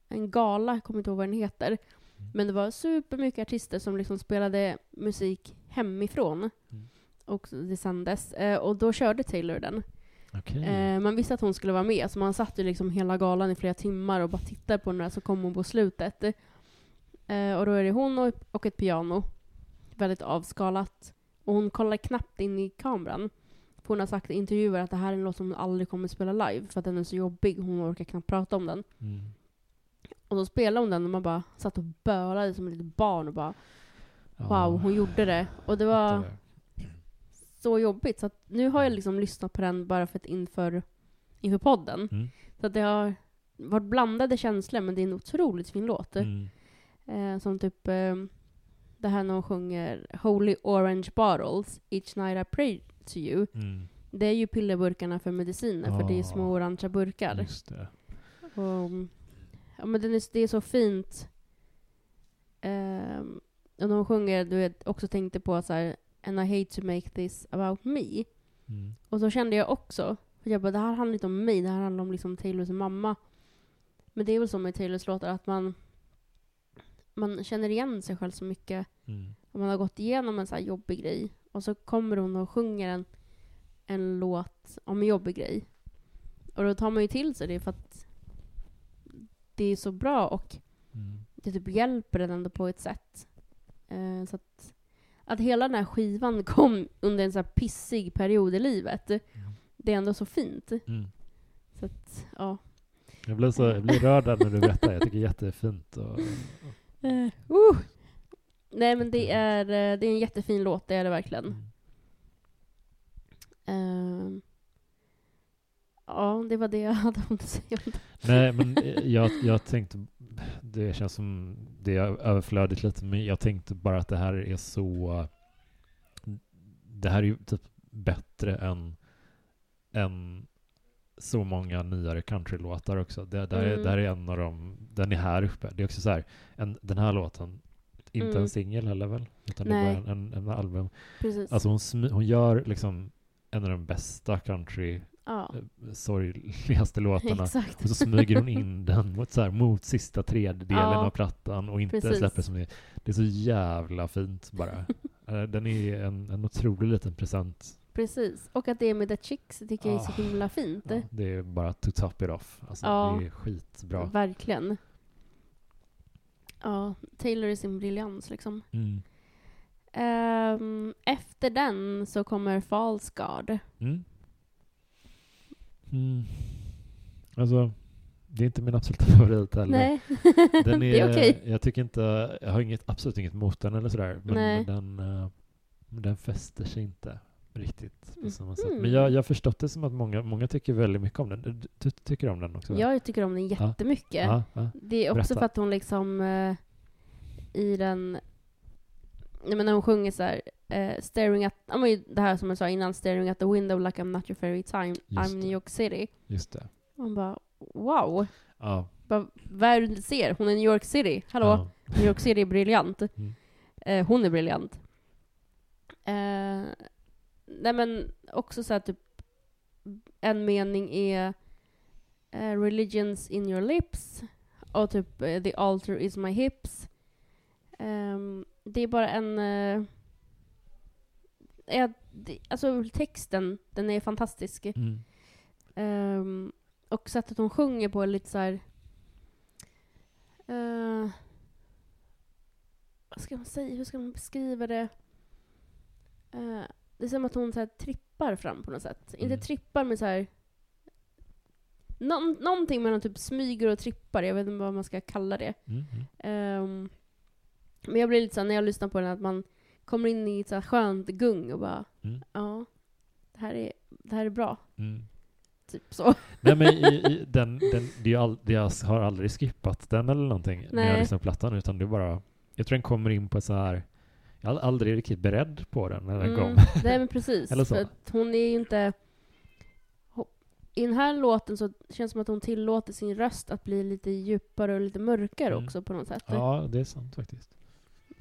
en gala, jag kommer inte ihåg vad den heter, Mm. men det var supermycket artister som liksom spelade musik hemifrån. Mm. Och det sändes. Eh, och då körde Taylor den. Okej. Eh, man visste att hon skulle vara med, så man satt ju liksom hela galan i flera timmar och bara tittade på den där, så kom hon på slutet. Eh, och då är det hon och, och ett piano. Väldigt avskalat. Och hon kollar knappt in i kameran. Hon har sagt i intervjuer att det här är en låt som hon aldrig kommer spela live, för att den är så jobbig, hon orkar knappt prata om den. Mm. Och så spelade hon den och man bara satt och bölade som ett litet barn och bara Ja. wow, hon gjorde det. Och det var så jobbigt. Så att nu har jag liksom lyssnat på den bara för att inför, inför podden. Mm. Så att det har varit blandade känslor, men det är en otroligt fin låt. Mm. Eh, som typ eh, det här när hon sjunger Holy Orange Bottles, Each Night I Pray to You. Mm. Det är ju pillerburkarna för mediciner, för det är små Ah. orangea burkar. Och, ja, men den är, det är så fint. Um, och när hon sjunger, du vet, också tänkte på så här, And I hate to make this about me. Mm. Och så kände jag också, för jag bara, det här handlar inte om mig, det här handlar om liksom Taylors mamma. Men det är väl så med Taylors låtar, att man, man känner igen sig själv så mycket. Mm. Om man har gått igenom en så här jobbig grej, och så kommer hon och sjunger en, en låt om en jobbig grej. Och då tar man ju till sig det för att det är så bra och Mm. det typ hjälper den ändå på ett sätt. Eh, så att, att hela den här skivan kom under en så här pissig period i livet, det är ändå så fint. Mm. Så att, ja. Jag blir, så, jag blir rörd när du berättar. Jag tycker det är jättefint. Och, Uh, uh. Nej men det är, eh, det är en jättefin låt, det är det verkligen. mm. Ehm, ja, det var det jag hade om att säga om det. Nej, men jag, jag tänkte, det känns som det är överflödigt lite, men jag tänkte bara att det här är så, det här är ju typ bättre än, än så många nyare countrylåtar också. Det, det, här är, Mm. det här är en av dem, den är här uppe. Det är också så här, en, den här låten, inte Mm. en singel heller väl? Utan det Nej. är bara en, en, album. Precis. Alltså hon, hon gör liksom en av de bästa country ja, eh, sorgligaste låtarna. exakt. Och så smyger hon in den mot, så här, mot sista tredjedelen Ja. av plattan och inte Precis. släpper som det Det är så jävla fint bara. Eh, den är en, en otrolig liten present. Precis. Och att det är med The Chicks tycker jag är så Ah. himla fint. Ja, det är bara to top it off. Alltså, Ja. Det är skitbra. Verkligen. Ja, Taylor i sin briljans liksom. Mm. Ehm, efter den så kommer False God. Mm. Mm. Alltså, det är inte min absoluta favorit heller. Nej, Den är, det är okej. Jag tycker inte, jag har inget, absolut inget mot den eller sådär. Men Nej. den, eh, den fäster sig inte riktigt på samma sätt. Men jag, jag har förstått det som att många, många tycker väldigt mycket om den. Du, du tycker om den också? Jag tycker om den jättemycket. Ja, ja. Det är också Berätta. för att hon liksom eh, i den... Nej, men när hon sjunger så här, eh, staring at... Ja, men det här som jag sa innan, staring at the window like I'm not your fairy time, Just I'm det. New York City. Just det. Man bara, wow. Ja. Bara, vad är det du ser? Hon är New York City. Hallå? Ja. New York City är briljant. Mm. Eh, hon är briljant. Eh, nej men också så här typ en mening är eh, religions in your lips och typ eh, the altar is my hips. Ehm, det är bara en... Eh, eh, det, alltså texten, den är fantastisk. Mm. Ehm, och sättet hon sjunger på är lite så här. eh, vad ska man säga? Hur ska man beskriva det? Eh, det är som att hon så trippar fram på något sätt. Mm. Inte trippar, men så här... Nå- någonting mellan typ smyger och trippar. Jag vet inte vad man ska kalla det. Mm. Ehm, men jag blir lite så här, när jag lyssnar på den, att man kommer in i ett så här skönt gung och bara, Mm. ja, det här är, det här är bra. Mm. Typ så. Nej men i, i, den, den, det är all, det jag har aldrig skippat den eller någonting när jag Nej. lyssnar på plattan utan det är bara, jag tror den kommer in på så här, jag har aldrig riktigt beredd på den när den kom. Nej men precis. Eller så. För att hon är ju inte... I den här låten så känns det som att hon tillåter sin röst att bli lite djupare och lite mörkare Mm. också på något sätt. Ja, det är sant faktiskt.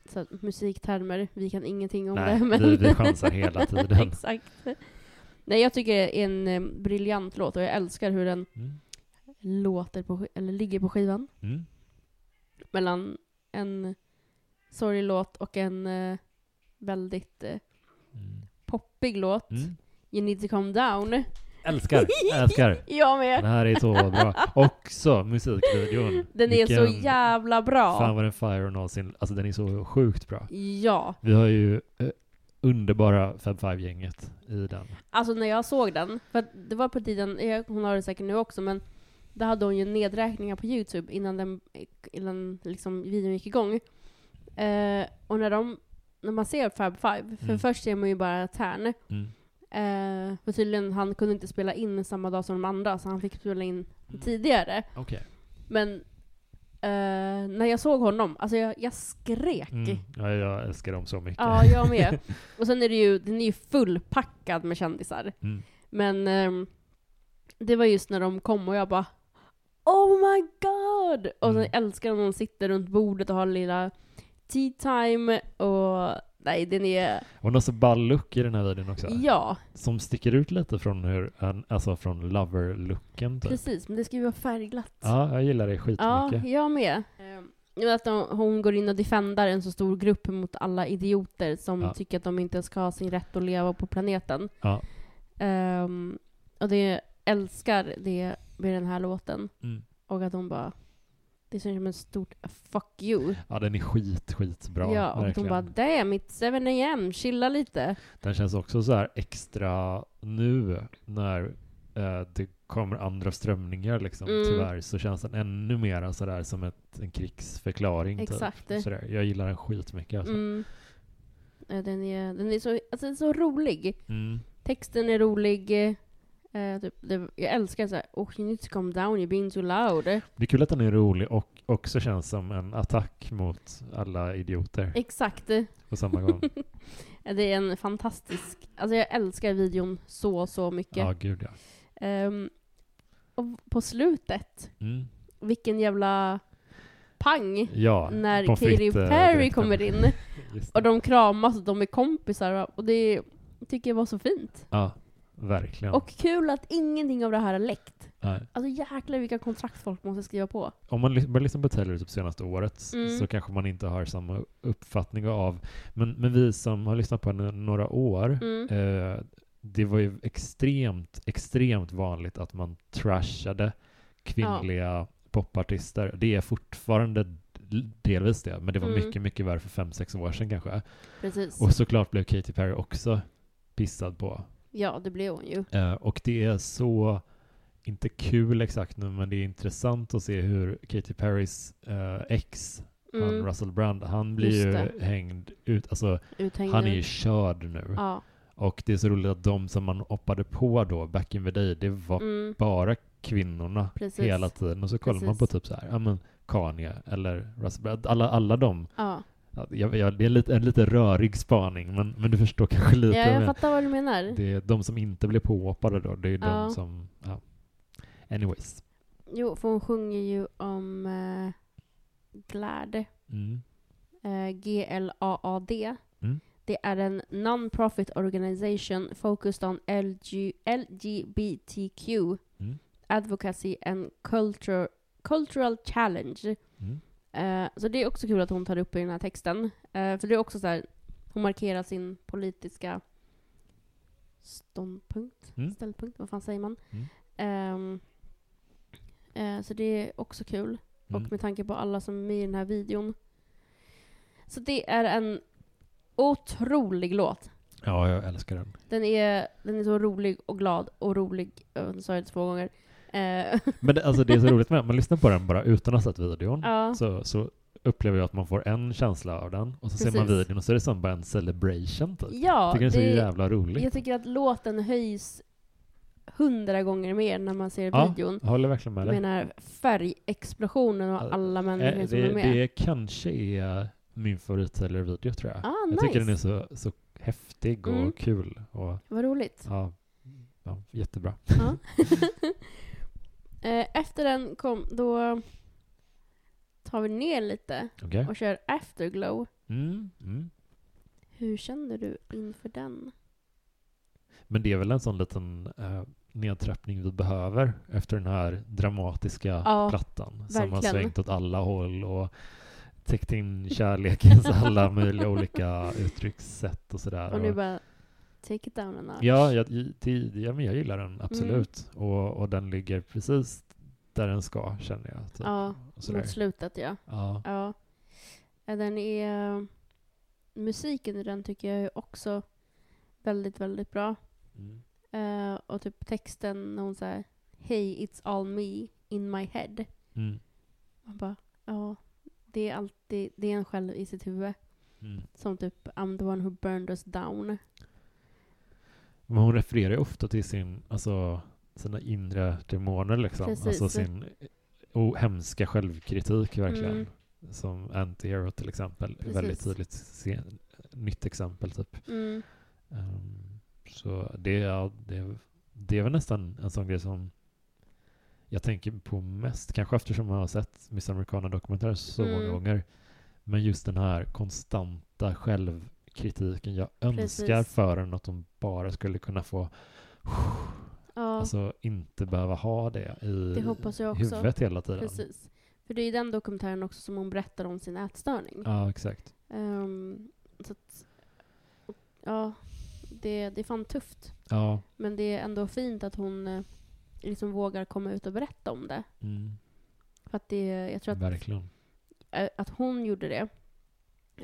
Så att musiktermer, vi kan ingenting om Nej, det. Men vi, vi chansar hela tiden. Exakt. Nej, jag tycker det är en eh, briljant låt och jag älskar hur den Mm. låter på, eller ligger på skivan. Mm. Mellan en sorglig låt och en eh, väldigt eh, Mm. poppig låt. Mm. You need to calm down. Älskar, älskar. Jag Den med. här är så bra. Också musikvideon. Den är så Vilken- jävla bra. Fan vad den fire någonsin, alltså den är så sjukt bra. Ja. Vi har ju eh, underbara Fab Five-gänget i den. Alltså när jag såg den, för att det var på tiden, eh, hon har det säkert nu också, men då hade hon ju nedräkningar på Youtube innan den, innan liksom videon gick igång. Eh, och när de, när man ser Fab Five, för Mm. först ser man ju bara Tern, Mm. eh, för tydligen han kunde inte spela in samma dag som de andra, så han fick spela in Mm. tidigare. Okej. Men eh, när jag såg honom, alltså jag, jag skrek. Mm. Ja, jag älskar dem så mycket. Ja, jag med. Och sen är det ju, den är ju fullpackad med kändisar. Mm. Men ehm, det var just när de kom och jag bara Oh my god! Och Mm. sen älskar jag när de sitter runt bordet och har lilla tea time och nej, den är, Och någon så ball look i den här videon också. ja, Som sticker ut lite från hur, alltså från lover-looken typ. precis, men det ska ju vara färgglatt. Ja, jag gillar det Ja, skitmycket. jag med. Ehm, att hon går in och defendar en så stor grupp mot alla idioter som Ja. tycker att de inte ska ha sin rätt att leva på planeten. Ja. Ehm, och det älskar det med den här låten. Mm. Och att hon bara, det känns som en stort fuck you. ja, den är skit, skitbra. ja, och verkligen. hon bara damn it's 7 am, chilla lite. Den känns också så här extra nu när eh, det kommer andra strömningar liksom, Mm. tyvärr, så känns den ännu mer sådär som ett, en krigsförklaring. Exakt. Typ. Sådär. Jag gillar den skitmycket alltså. Mm. Eh, Den är, den är så, alltså den är så rolig. Mm. Texten är rolig. Eh, typ, det, jag älskar såhär, oh you need to calm down, you're being too loud. Det är kul att den är rolig och också känns som en attack mot alla idioter Exakt. på samma gång. Det är en fantastisk, alltså jag älskar videon så, så mycket. ja, gud ja. Ehm, och på slutet, Mm. vilken jävla pang Ja, när Katy Perry kommer in. Och de kramas och de är kompisar och det tycker jag var så fint. Ja, verkligen. Och kul att ingenting av det här har läckt. Nej. Alltså jäklar vilka kontrakt folk måste skriva på. Om man börjar lyssna på Taylor typ senaste året Mm. så kanske man inte har samma uppfattning av, men, men vi som har lyssnat på henne några år, Mm. eh, det var ju extremt, extremt vanligt att man trashade kvinnliga popartister. Det är fortfarande delvis det, men det var Mm. mycket, mycket värre för fem sex år sedan kanske. Precis. Och såklart blev Katy Perry också pissad på. Ja, det blev hon ju. Eh, och det är så, inte kul exakt nu, men det är intressant att se hur Katy Perrys eh, ex, han Mm. Russell Brand, han blir Just ju det. hängd ut, alltså Uthängd han är ju körd nu. Ja. Och det är så roligt att de som man hoppade på då, back in the day, det var Mm. bara kvinnorna Precis. hela tiden. Och så kollar man på typ så här, ja men Kanye eller Russell Brand, alla, alla de, Ja. Ja, jag, det är lite, en lite rörig spaning, men, men du förstår kanske lite. ja, jag fattar vad du menar. det är de som inte blir påhoppade då, det är Ja. de som, ja. Anyways. Jo, för hon sjunger ju om uh, GLAD. Mm. eh, G-L-A-A-D. Mm. Det är en non-profit organization focused on LG, LGBTQ Mm. advocacy and culture, cultural challenge. Mm. Eh, så det är också kul att hon tar upp i den här texten. Eh, för det är också så här, hon markerar sin politiska ståndpunkt, Mm. ställpunkt, vad fan säger man? Mm. Ehm, eh, så det är också kul. Mm. Och med tanke på alla som är med i den här videon. Så det är en otrolig låt. Ja, jag älskar den. Den är, den är så rolig och glad och rolig. Nu sa jag det två gånger. Eh, Men det, alltså, det är så roligt med man lyssnar på den bara utan att ha sett videon. ja, Så, så upplever jag att man får en känsla av den och så ser man Precis. videon och så är det som bara en celebration typ. Ja, tycker det är så det- jävla roligt. jag tycker att låten höjs hundra gånger mer när man ser Ja, videon. Jag håller verkligen med dig. den här färgexplosionen och alla människor Eh, som är med. det kanske är min favorit Taylor-video tror jag. ah, jag nice. tycker den är så, så häftig och Mm. kul. Och, Vad roligt. ja, ja, jättebra. Ja. Eh, Efter den kom, då tar vi ner lite Okej? och kör Afterglow. Mm, mm. Hur kände du inför den? Men det är väl en sån liten eh, nedtrappning vi behöver efter den här dramatiska Ja, plattan som har verkligen. svängt åt alla håll och täckt in kärlekens alla möjliga olika uttryckssätt och sådär. Och nu bara take it down a notch. Ja, jag, det- ja, men jag gillar Mm. den absolut. Och, och den ligger precis där den ska, känner jag. Typ. Ja, mot slutet ja. Ja. Ja. Den är... Musiken i den tycker jag är också väldigt, väldigt bra. Mm. Eh, och typ texten när hon säger Hey, it's all me in my head. Mm. Man bara, ja, det är alltid, det är en själv i sitt huvud. Mm. Som typ, I'm the one who burned us down. Men hon refererar ju ofta till sin, alltså, sina inre demoner liksom. Precis. Alltså sin oh, hemska självkritik verkligen. Mm. Som Anti-Hero till exempel. Precis. Väldigt tydligt se, nytt exempel typ. Mm. Ehm, så det, ja, det, det är väl nästan en sån grej som jag tänker på mest, kanske eftersom jag har sett Miss Americana-dokumentärer så Mm. många gånger. Men just den här konstanta självkritiken. Jag önskar Precis. för en att de bara skulle kunna få Ja, Alltså inte behöva ha det i Det hoppas jag också. huvudet hela tiden. precis. För det är i den dokumentären också som hon berättar om sin ätstörning. Ja, exakt. Ehm, så att, ja, det, det är fan tufft. Ja. Men det är ändå fint att hon eh, liksom vågar komma ut och berätta om det. Mm, För att det, jag tror att, verkligen. att hon gjorde det,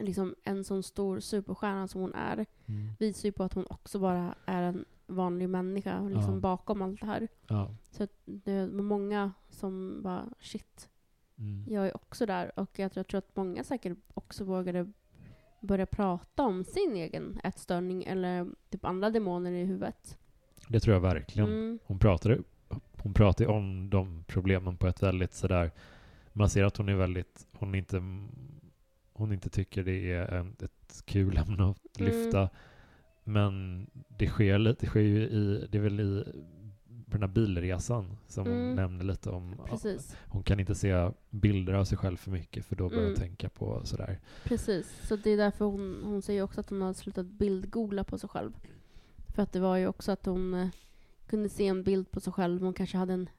liksom en sån stor superstjärna som hon är, Mm. visar ju på att hon också bara är en vanlig människa liksom Ja. bakom allt det här. Ja. Så det var många som bara shit, Mm. jag är också där. Och jag tror, jag tror att många säkert också vågade börja prata om sin egen ätstörning eller typ andra demoner i huvudet. Det tror jag verkligen. Mm, Hon pratade, hon pratade om de problemen på ett väldigt sådär... Man ser att hon är väldigt... Hon inte, hon inte tycker det är en, ett kul ämne att Mm. lyfta. Men det sker, lite, det sker ju i... Det är väl i på den här bilresan som hon Mm. nämner lite om. precis, Hon kan inte se bilder av sig själv för mycket för då börjar hon Mm. tänka på sådär. precis. Så det är därför hon, hon säger också att hon har slutat bildgoogla på sig själv. För att det var ju också att hon eh, kunde se en bild på sig själv. Hon kanske hade en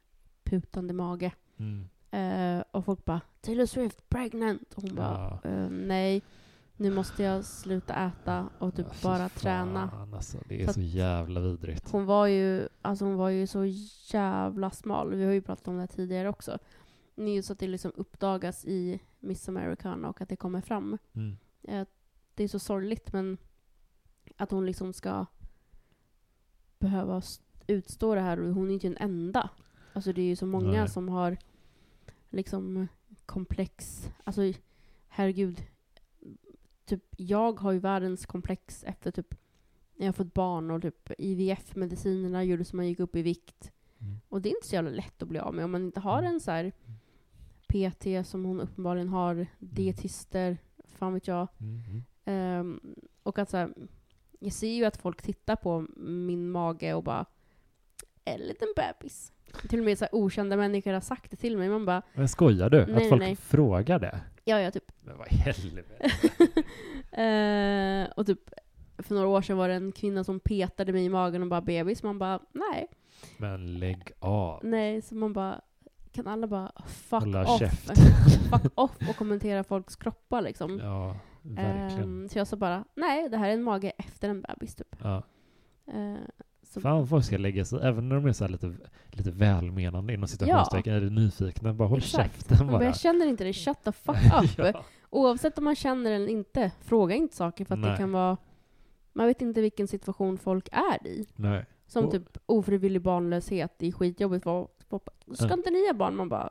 putande mage. Mm. Eh, och folk bara Taylor Swift pregnant. Och hon bara Ja. eh, nej. Nu måste jag sluta äta och typ Ja, bara fan, träna. Alltså, det är Så så, jävla vidrigt. Hon var ju, alltså hon var ju så jävla smal. Vi har ju pratat om det tidigare också. Men just att det liksom uppdagas i Miss Americana och att det kommer fram. Mm. Eh, Det är så sorgligt men att hon liksom ska behöva utstå det här och hon är ju inte den enda. Alltså det är ju så många Nej. som har liksom komplex, alltså herregud. Typ jag har ju världens komplex efter typ när jag fått barn och typ IVF-medicinerna gjorde så man gick upp i vikt. Mm. Och det är inte så jävla lätt att bli av med om man inte har Mm. en så här PT som hon uppenbarligen har, dietister, fan vet jag. Mm. Mm. Ehm, och att så här, jag ser ju att folk tittar på min mage och bara en liten bebis. Till och med så här okända människor har sagt det till mig. Man bara, Men skojar du? Nej, att folk nej. frågar det? ja ja typ. Men vad i helvete? Eh, och typ för några år sedan var det en kvinna som petade mig i magen och bara bebis. Man bara, nej. Men lägg av. Nej, så man bara, kan alla bara fuck Hålla off. käft. fuck off och kommentera folks kroppar liksom. Ja, verkligen. Ehm, så jag sa bara, nej det här är en mage efter en bebis typ. ja. Eh, så, Fan folk ska lägga sig, även när de är så lite, lite välmenande inom citationstecken, eller nyfikna, bara håll Exakt. käften bara. bara, jag känner inte det, shut the fuck up. ja. Oavsett om man känner eller inte, fråga inte saker för att det Nej. kan vara, man vet inte vilken situation folk är i. Nej. Som Och- typ ofrivillig barnlöshet, det är skitjobbigt. Vad, vad, ska Ja. inte ni ha barn? Man bara,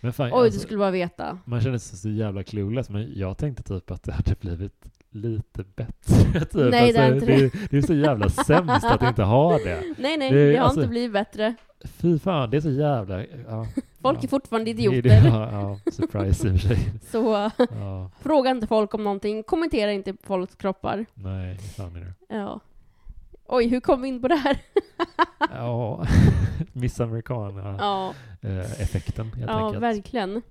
Men fan, Oj, alltså, du skulle bara veta. man känner sig så jävla clueless, men jag tänkte typ att det hade blivit lite bättre. Typ. Nej, det är inte det, är, det är så jävla sämst att inte ha det. Nej, nej, Det det, har alltså- inte blivit bättre. Fy fan, det är så jävla... Ja, Folk ja. är fortfarande Det idioter. det- Ja, ja, surprise i och för sig. Så Ja, fråga inte folk om någonting, kommentera inte på folks kroppar. nej, fan är det? Ja. Oj, hur kom vi in på det här? Ja, Miss Americana-effekten Ja, helt ja enkelt. verkligen.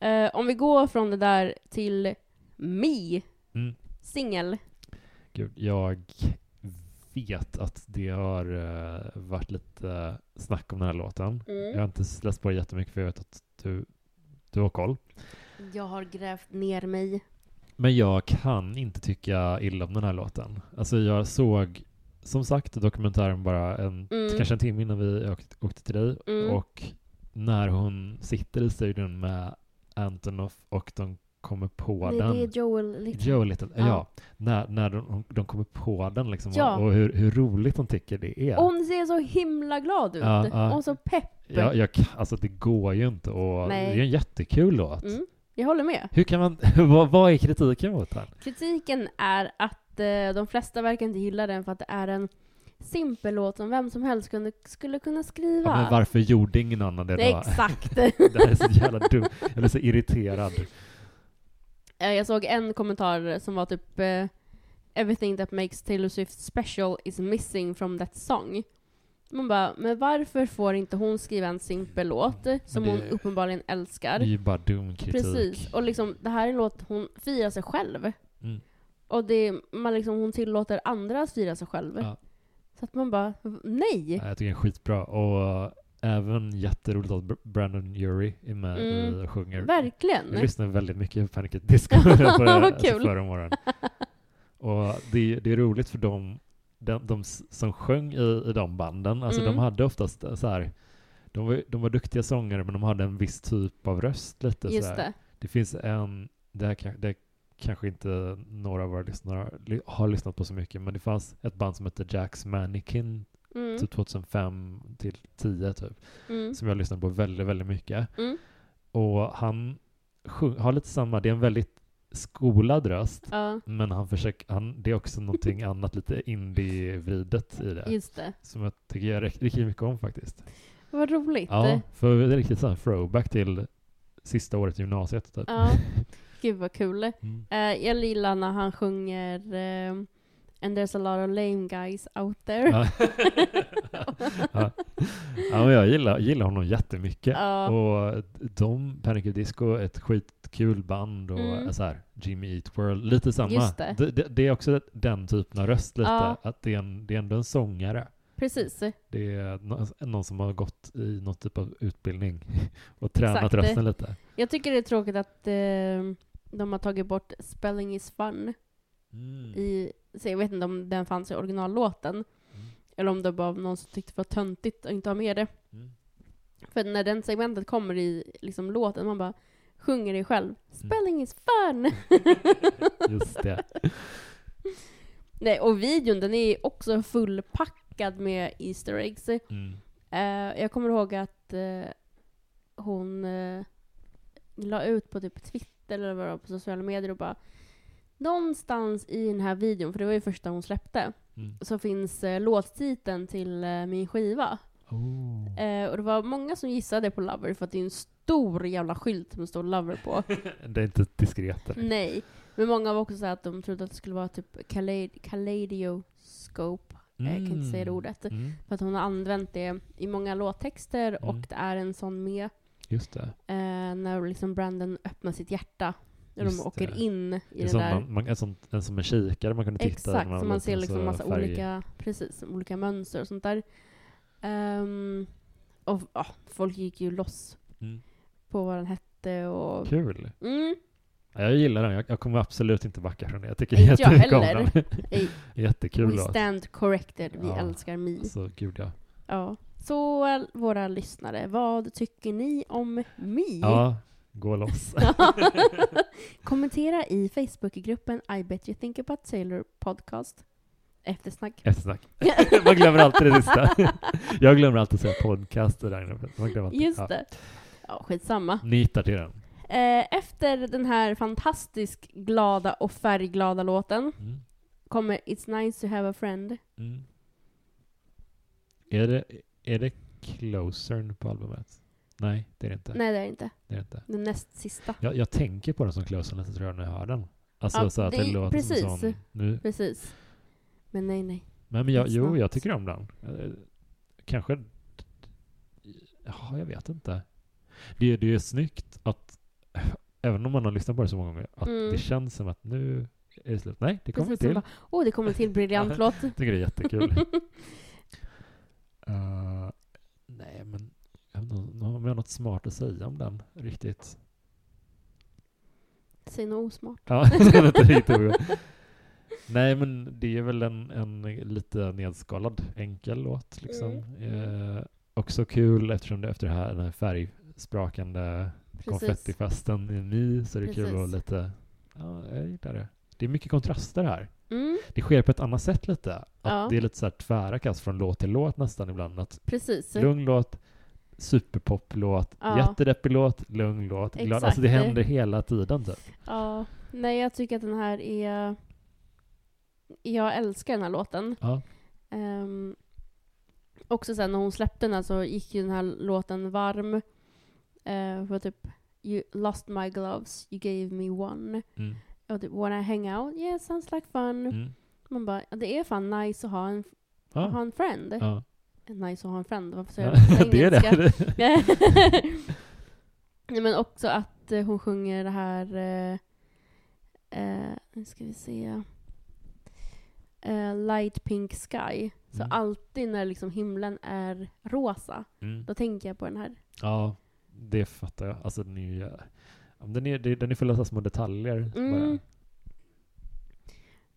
Eh, om vi går från det där till Me, Mm. singel. Jag vet att det har eh, varit lite snack om den här låten. Jag har Mm. inte läst på det jättemycket för jag vet att du, du har koll. Jag har grävt ner mig. Men jag kan inte tycka illa om den här låten. Alltså jag såg, som sagt, dokumentären bara en, Mm. kanske en timme innan vi åkte, åkte till dig. Mm. Och när hon sitter i studion med Antonov och de kommer på Det, den. det är Joel Little. Joe Little, ja. Ja. När, när de, de kommer på den liksom Ja. och, hur, hur roligt de tycker det är. Hon ser så himla glad ut. Ja. Och så pepp. Ja, jag, alltså det går ju inte och Nej. det är en jättekul låt. Mm, jag håller med. Hur kan man, vad, vad är kritiken mot den? Kritiken är att eh, de flesta verkar inte gilla den för att det är en simpel låt som vem som helst kunde, skulle kunna skriva. Ja, men varför gjorde ingen annan det då? Exakt. det här är så jävla dumt. Jag blir så irriterad. Eh, jag såg en kommentar som var typ eh, Everything that makes Taylor Swift special is missing from that song. Man bara, men varför får inte hon skriva en simpel låt som det- hon uppenbarligen Det älskar? är ju bara dum kritik. Precis. Och liksom, det här är en låt hon firar sig själv. Mm. Och det, man liksom, hon tillåter andra att fira sig själv. Ja. Så att man bara, nej! Ja, Jag tycker den är skitbra. Och även jätteroligt att Br- Brandon Urie är med Mm. och sjunger. Verkligen! Jag lyssnade väldigt mycket på Panic at Disco på det, alltså förra morgonen. Och det, det är roligt för dem, de, de som sjöng i, i de banden, alltså Mm. de hade oftast så här, de var, de var duktiga sångare men de hade en viss typ av röst lite Just sådär. det. Det finns en, det, här, det kanske inte några av våra lyssnare har lyssnat på så mycket, men det fanns ett band som hette Jack's Mannequin, Mm. typ 2005 till 10 typ, Mm. som jag lyssnade på väldigt, väldigt mycket. Mm. Och han sjung, har lite samma, det är en väldigt skolad röst, Ja, men han försöker, han, det är också någonting annat lite indie-vridet i det, just det. som jag tycker jag rik- riktigt mycket om faktiskt. Vad roligt. Ja, för det är riktigt sån throwback till sista året i gymnasiet typ. Ja. Gud vad kul. Mm. Eh, jag gillar när han sjunger eh, And there's a lot of lame guys out there. Ja. ja. ja, men jag gillar, gillar honom jättemycket. Ja. Och de, Panic at Disco, ett skitkul band och Mm. så här, Jimmy Eat World, lite samma. Det. Det, det, det är också den typen av röst lite, Ja. att det är, en, det är ändå en sångare. Precis. Det är nå- någon som har gått i någon typ av utbildning och tränat Exakt. rösten lite. Jag tycker det är tråkigt att eh, de har tagit bort Spelling is fun Mm. i, så jag vet inte om den fanns i originallåten. Mm. Eller om det var någon som tyckte det var töntigt att inte ha med det. Mm. För när den segmentet kommer i liksom, låten, man bara sjunger det själv. Mm. Spelling is fun! Just det. Nej, och videon den är också fullpackad med Easter eggs. Mm. Eh, jag kommer ihåg att eh, hon eh, la ut på typ Twitter eller vad det var, på sociala medier och bara Någonstans i den här videon, för det var ju första hon släppte, Mm. så finns eh, låttiteln till eh, min skiva. Oh. Eh, och det var många som gissade på Lover för att det är en stor jävla skylt med står Lover på. Det är inte diskret. där. Nej. Men många var också så att de trodde att det skulle vara typ Calad- Kaleidoscope. Jag kan inte säga det ordet. Mm. För att hon har använt det i många låttexter Mm. och det är en sån med Just det. eh, när liksom Brandon öppnar sitt hjärta. När de Just åker det. in i En den sån, där. man, man, en, sån, en som en kikare man kunde titta Exakt, man man ser liksom massa färg- olika, precis, olika mönster och sånt där. Ehm, och ja, folk gick ju loss Mm. på vad den hette och... Kul. Mm, Ja, jag gillar den. Jag, jag kommer absolut inte backa från det. Jag tycker Inte jag heller. Jättekul we stand corrected, vi Ja. älskar Mi. Så gud ja. Ja. Så eh, våra lyssnare, vad tycker ni om Mi? Ja, gå loss. Kommentera i Facebookgruppen I bet you think about Taylor podcast. Eftersnack. Eftersnack. Man glömmer alltid det sista. Jag glömmer alltid säga podcast och. Man glömmer alltid. Just ja. det. Ja, skitsamma. Ni hittar till den. Eh, efter den här fantastiskt glada och färgglada låten Mm. kommer It's nice to have a friend. Mm. Är, det, är det Closern på albumet? Nej, det är det inte. Nej, det är det inte. Det är det inte. Den näst sista. Jag, jag tänker på den som lite tror jag när jag hör den. Alltså Ja, så att det det, låter precis. som sån, nu. Precis. Men nej, nej. Men, men jag, jo, jag tycker om den. Eh, Kanske... Ja, jag vet inte. Det, är- det är snyggt att, även om man har lyssnat på det så många gånger, att Mm. det känns som att nu är det slut. Nej, det kommer Precis, till. Åh, det kommer till briljant låt. Jag tycker det är jättekul. Eh, nej, men jag vet inte om jag har något smart att säga om den riktigt. Säg något osmart. Ja, inte riktigt. Nej, men det är väl en, en lite nedskalad, enkel låt liksom. Mm. Eh, också kul eftersom det efter det här, den här färgsprakande Precis. konfettifesten i Mi, så är det kul Precis. och lite, ja, jag gillar det. Det är mycket kontraster här. Mm, Det sker på ett annat sätt lite. Att Ja. Det är lite så här tvära kast från låt till låt nästan ibland. Att precis. lugn låt, superpoplåt, Ja. jättedeppig låt, lugn låt, glad. Alltså det händer hela tiden typ. Ja. Nej, jag tycker att den här är... Jag älskar den här låten. Ja. Ehm, också sen när hon släppte den här så gick ju den här låten varm. Uh, för typ You lost my gloves, you gave me one. Mm. Och typ Wanna hang out? Yeah, sounds like fun. Mm. Man bara, ja, det är fan nice att ha en, att ha Ja. en friend. Ja. Nice att ha en friend, varför säger Ja, jag på det är det. Nej, men också att eh, hon sjunger det här... Eh, eh, nu ska vi se. Eh, Light Pink Sky. Så Mm. alltid när liksom himlen är rosa, Mm. då tänker jag på den här. Ja, det fattar jag. Alltså den är ju... Den är, det- den är full av små detaljer. Mm.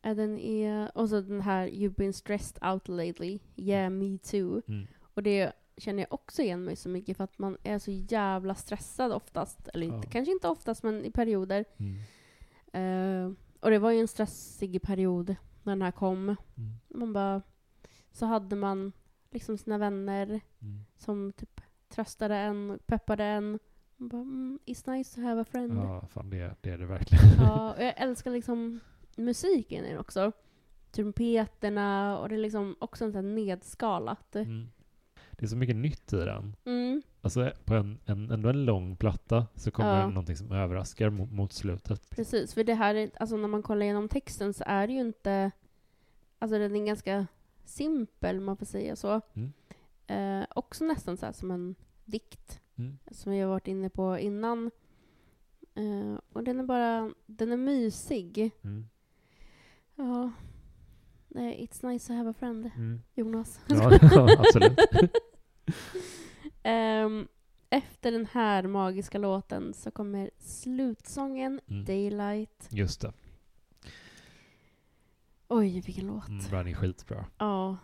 Den är, och så den här You've been stressed out lately. Yeah, me too. Mm. Och det känner jag också igen mig så mycket för att man är så jävla stressad oftast. Eller inte, Ja. kanske inte oftast, men i perioder. Mm. Eh, och det var ju en stressig period när den här kom. Mm. Man bara, så hade man liksom sina vänner Mm. som typ tröstade en, peppade en. Man bara, mm, it's nice to have a friend. Ja. Ja, fan det, det är det verkligen. och jag älskar liksom musiken i den också. Trumpeterna och det är liksom också en sån nedskalat. Mm. Det är så mycket nytt i den. Mm. Alltså på en, en, ändå en lång platta så kommer Ja. det någonting som överraskar mot, mot slutet. Precis, för det här, är- alltså när man kollar igenom texten så är det ju inte, alltså den är ganska simpel om man får säga så. Mm. Eh, också nästan så här som en dikt, Mm. som vi har varit inne på innan. Eh, och den är bara, den är mysig. Mm. Ja. Nej, it's nice to have a friend, Mm. Jonas. Ja, absolut. Ehm, efter den här magiska låten så kommer slutsången Mm. Daylight. Just det. Oj, vilken låt. Mm, den är skitbra. Ja.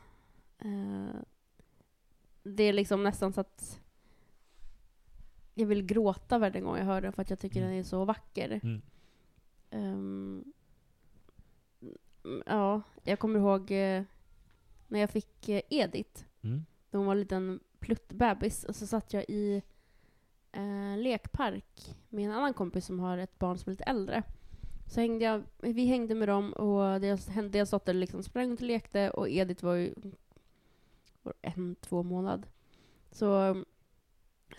Eh, det är liksom nästan så att jag vill gråta varje gång jag hör den för att jag tycker Mm. den är så vacker. Mm. Mm, ja, jag kommer ihåg eh, när jag fick eh, Edith. Mm. Då hon var en liten pluttbebis. Och så satt jag i eh, lekpark med en annan kompis som har ett barn som är lite äldre. Så hängde jag, vi hängde med dem och deras, deras dotter liksom sprang och lekte och Edith var ju var en, två månad. Så um,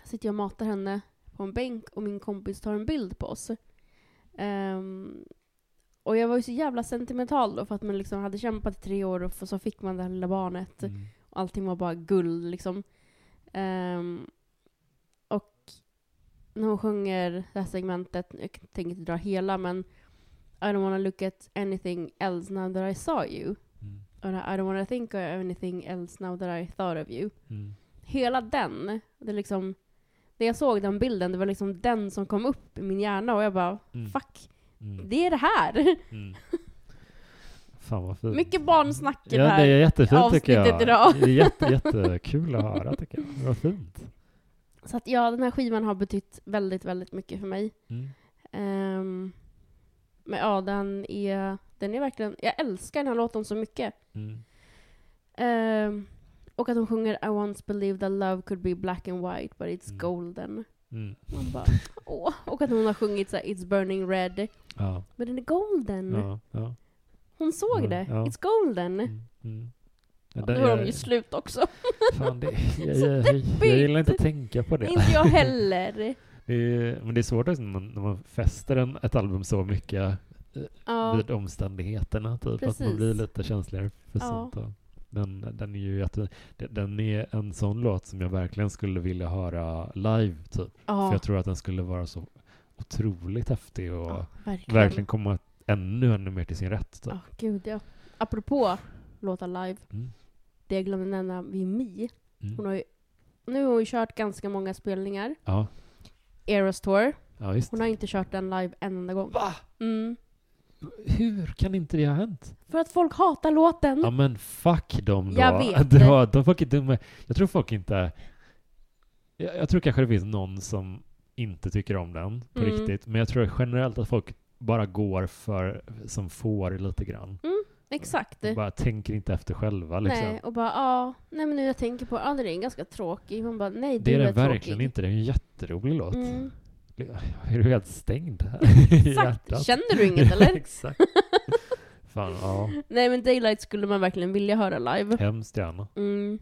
sitter jag och matar henne på en bänk och min kompis tar en bild på oss. Ehm, och jag var ju så jävla sentimental då för att man liksom hade kämpat i tre år och så fick man det här lilla barnet. Mm. Allting var bara guld liksom. Ehm, och när hon sjunger det här segmentet, jag tänker inte dra hela men I don't wanna look at anything else now that I saw you. Mm. Och här, I don't wanna think of anything else now that I thought of you. Mm. Hela den, det liksom, när jag såg den bilden, det var liksom den som kom upp i min hjärna och jag bara, Mm. fuck, Mm. det är det här! Mm. Fan vad fint. Mycket barnsnack i Ja, det det här. är jättefint tycker jag. idag. Det är jätte, jättekul att höra tycker jag. Det var fint. Så att ja, den här skivan har betytt väldigt, väldigt mycket för mig. Mm. Ehm, men ja, den är, den är verkligen... Jag älskar den här låten så mycket. Mm. Ehm, och att hon sjunger I once believed that love could be black and white but it's Mm. golden. Mm. Man bara, åh. Och att hon har sjungit så här, It's burning red. Ja. Men den är golden. Ja. Ja. Hon såg Ja, det. ja. It's golden. Mm. Mm. Ja, nu har de ju slut också. Fan, det, jag, jag, jag, jag gillar inte att tänka på det. inte jag heller. det är, men det är svårt när man, när man fäster en, ett album så mycket Ja, vid omständigheterna. Typ, att man blir lite känsligare för Ja. sånt. Den, den är ju jätte, den är en sån låt som jag verkligen skulle vilja höra live. Typ. För ja. jag tror att den skulle vara så otroligt häftig och ja verkligen. verkligen komma ännu, ännu mer till sin rätt. Typ. Ja, gud ja. Apropå låta live. Mm. Det jag glömde nämna vid Mi. Hon Mm. har ju, nu har hon ju kört ganska många spelningar. Ja. Eras Tour. ja. Hon har inte kört den live en enda gång. Va? Mm. Hur kan inte det ha hänt? För att folk hatar låten. Ja men fuck dem då. Jag vet var, de folk är dumma. Jag tror folk inte... Jag, jag tror kanske det finns någon som inte tycker om den på Mm. riktigt. Men jag tror generellt att folk bara går för som får lite grann. Exakt. Och bara tänker inte efter själva liksom. Nej, och bara ja, nej men nu jag tänker på, ja den är ganska tråkig. Man bara nej det är är, den verkligen tråkig. inte. Det är en jätterolig låt. Mm. Är du helt stängd här Exakt. Känner du inget eller? Exakt. Fan, ja. nej men Daylight skulle man verkligen vilja höra live. Hemskt gärna. Mm.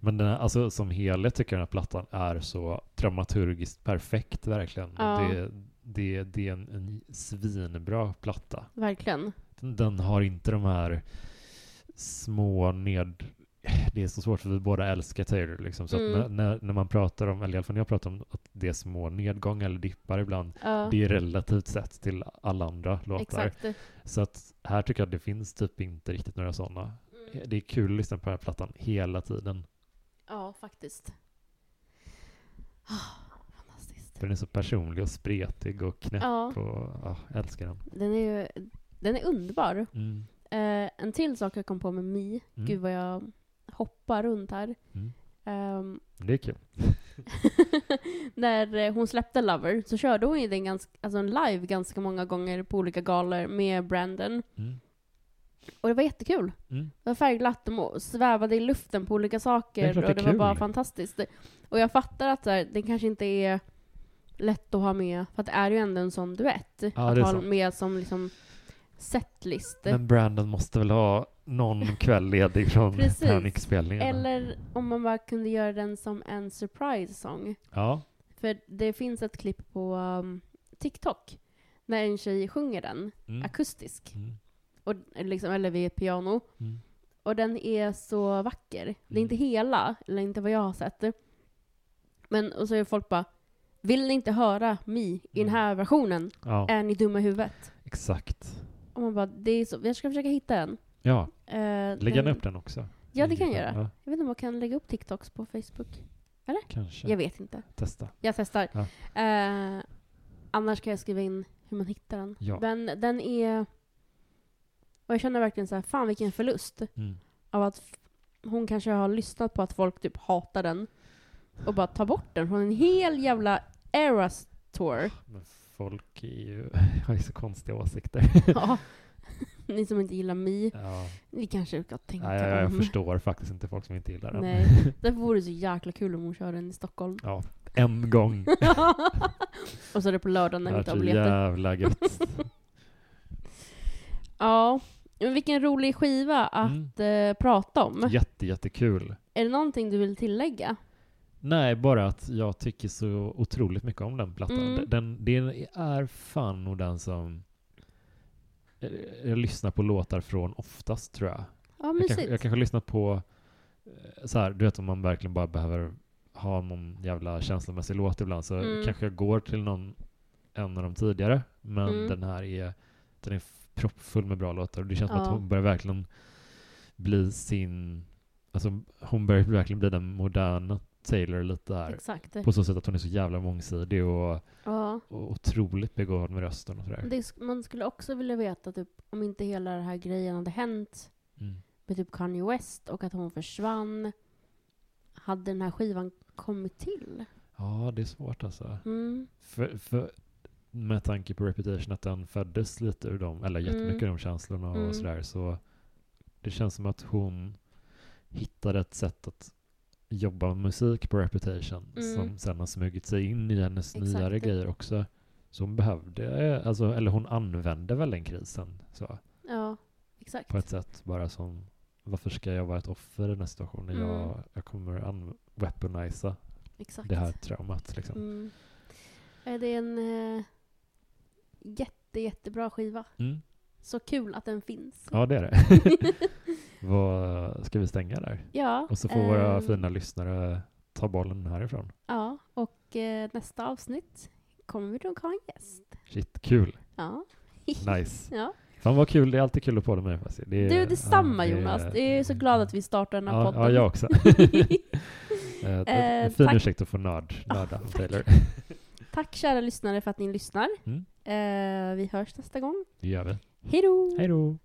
Men den här, alltså, som helhet tycker jag den här plattan är så dramaturgiskt perfekt verkligen. Ja. Det, det, det är en, en svinbra platta. Verkligen. Den, den har inte de här små ned... Det är så svårt för vi båda älskar Taylor liksom. Så Mm. att när, när, man pratar om, eller i alla fall när jag pratar om att det är små nedgångar eller dippar ibland. Ja, Det är relativt sett till alla andra låtar. exakt. Så att här tycker jag att det finns typ inte riktigt några sådana. Mm. Det är kul att lyssna på den här plattan hela tiden. Ja, faktiskt. Ah, fantastiskt. Den är så personlig och spretig och knäpp Ja, och ja, jag älskar den. den är ju den är underbar. Mm. Eh, en till sak jag kom på med Mi. Mm. Gud vad jag hoppar runt här. Mm. Ehm, Det är kul. när eh, hon släppte Lover så körde hon ju den ganska, alltså en live ganska många gånger på olika galor med Brandon. Mm. Och det var jättekul. Mm. Det var färgglatt, de svävade i luften på olika Det saker klart och det det är var bara kul. fantastiskt. Och jag fattar att så här, det kanske inte är lätt att ha med, för att det är ju ändå en sån duett. Ja, att det ha sant. med som liksom setlist. Men Brandon måste väl ha någon kväll ledig från Precis. Panic-spelningarna? Eller om man bara kunde göra den som en surprise-sång. Ja. För det finns ett klipp på um, TikTok när en tjej sjunger den Mm. akustisk. Mm. Och, liksom, eller vid ett piano. Mm. Och den är så vacker. Det är Mm. inte hela, eller inte vad jag har sett. Men och så är folk bara Vill ni inte höra Mi i den Mm. här versionen? Ja, Är ni dumma i huvudet? exakt. Och man bara, det är så, jag ska försöka hitta den. Ja, Uh, lägg gärna upp den också. Ja, det kan jag göra. Ja, Jag vet inte om man kan lägga upp TikToks på Facebook. kanske. Jag vet inte. Testa. Jag testar. Ja. Eh, annars kan jag skriva in hur man hittar den. Ja. Men den är... Och jag känner verkligen så här, fan vilken förlust. Mm. Av att hon kanske har lyssnat på att folk typ hatar den. Och bara tar bort den från en hel jävla Eras tour. Men folk är ju, har ju så konstiga åsikter. ja. Ni som inte gillar Mi, ja. ni kanske ska tänka Nej, jag, jag om. förstår faktiskt inte folk som inte gillar den. Nej. Därför vore det så jäkla kul om hon kör den i Stockholm. Ja, en gång. och så är det på lördagen när vi inte har är biljetter. jävla gött. Ja, men vilken rolig skiva att Mm. eh, prata om. Jätte, jättekul. Är det någonting du vill tillägga? Nej, bara att jag tycker så otroligt mycket om den plattan. Mm. Den, den är fan nog den som jag lyssnar på låtar från oftast, tror jag. Ja, Jag kanske, jag kanske lyssnar på, eh, så här, du vet om man verkligen bara behöver ha någon jävla känslomässig låt ibland, så Mm. kanske jag går till någon, en av de tidigare, men Mm. den här är, den är proppfull med bra låtar och det känns som Ja. att hon börjar verkligen bli sin, alltså hon börjar verkligen bli den moderna Taylor lite här. Exakt. På så sätt att hon är så jävla mångsidig och, Ja. och otroligt begåvad med rösten och sådär. Det, man skulle också vilja veta typ, om inte hela den här grejen hade hänt Mm. med typ Kanye West och att hon försvann. Hade den här skivan kommit till? Ja, det är svårt alltså. Mm. För, för, med tanke på Reputation att den föddes lite ur dem, eller jättemycket Mm. ur de känslorna och Mm. sådär, så det känns som att hon hittade ett sätt att jobba med musik på Reputation Mm. som sen har smugit sig in i hennes Exakt. nyare grejer också. Så hon behövde, alltså, eller hon använde väl den krisen så, Ja, exakt. på ett sätt bara som varför ska jag vara ett offer i den här situationen? Mm. Jag, jag kommer weaponisa exakt. det här traumat liksom. Mm. Eh, Det är en eh, jätte, jättebra skiva. Mm. Så kul att den finns. Ja, det är det. Vad, ska vi stänga där? Ja. Och så får våra ehm, fina lyssnare ta bollen härifrån. Ja, och eh, nästa avsnitt kommer vi nog ha en gäst. Shit, kul. Ja. Nice. ja. Fan vad kul, det är alltid kul att podda med dig. Det är, Du, detsamma ja, det Jonas. Jag är så glad att vi startar den här ja, podden. Ja, jag också. Eh, Eh, fin tack. ursäkt att få nörd, nörda om Taylor. Tack kära lyssnare för att ni lyssnar. Mm. Eh, vi hörs nästa gång. Det gör vi. Hej då!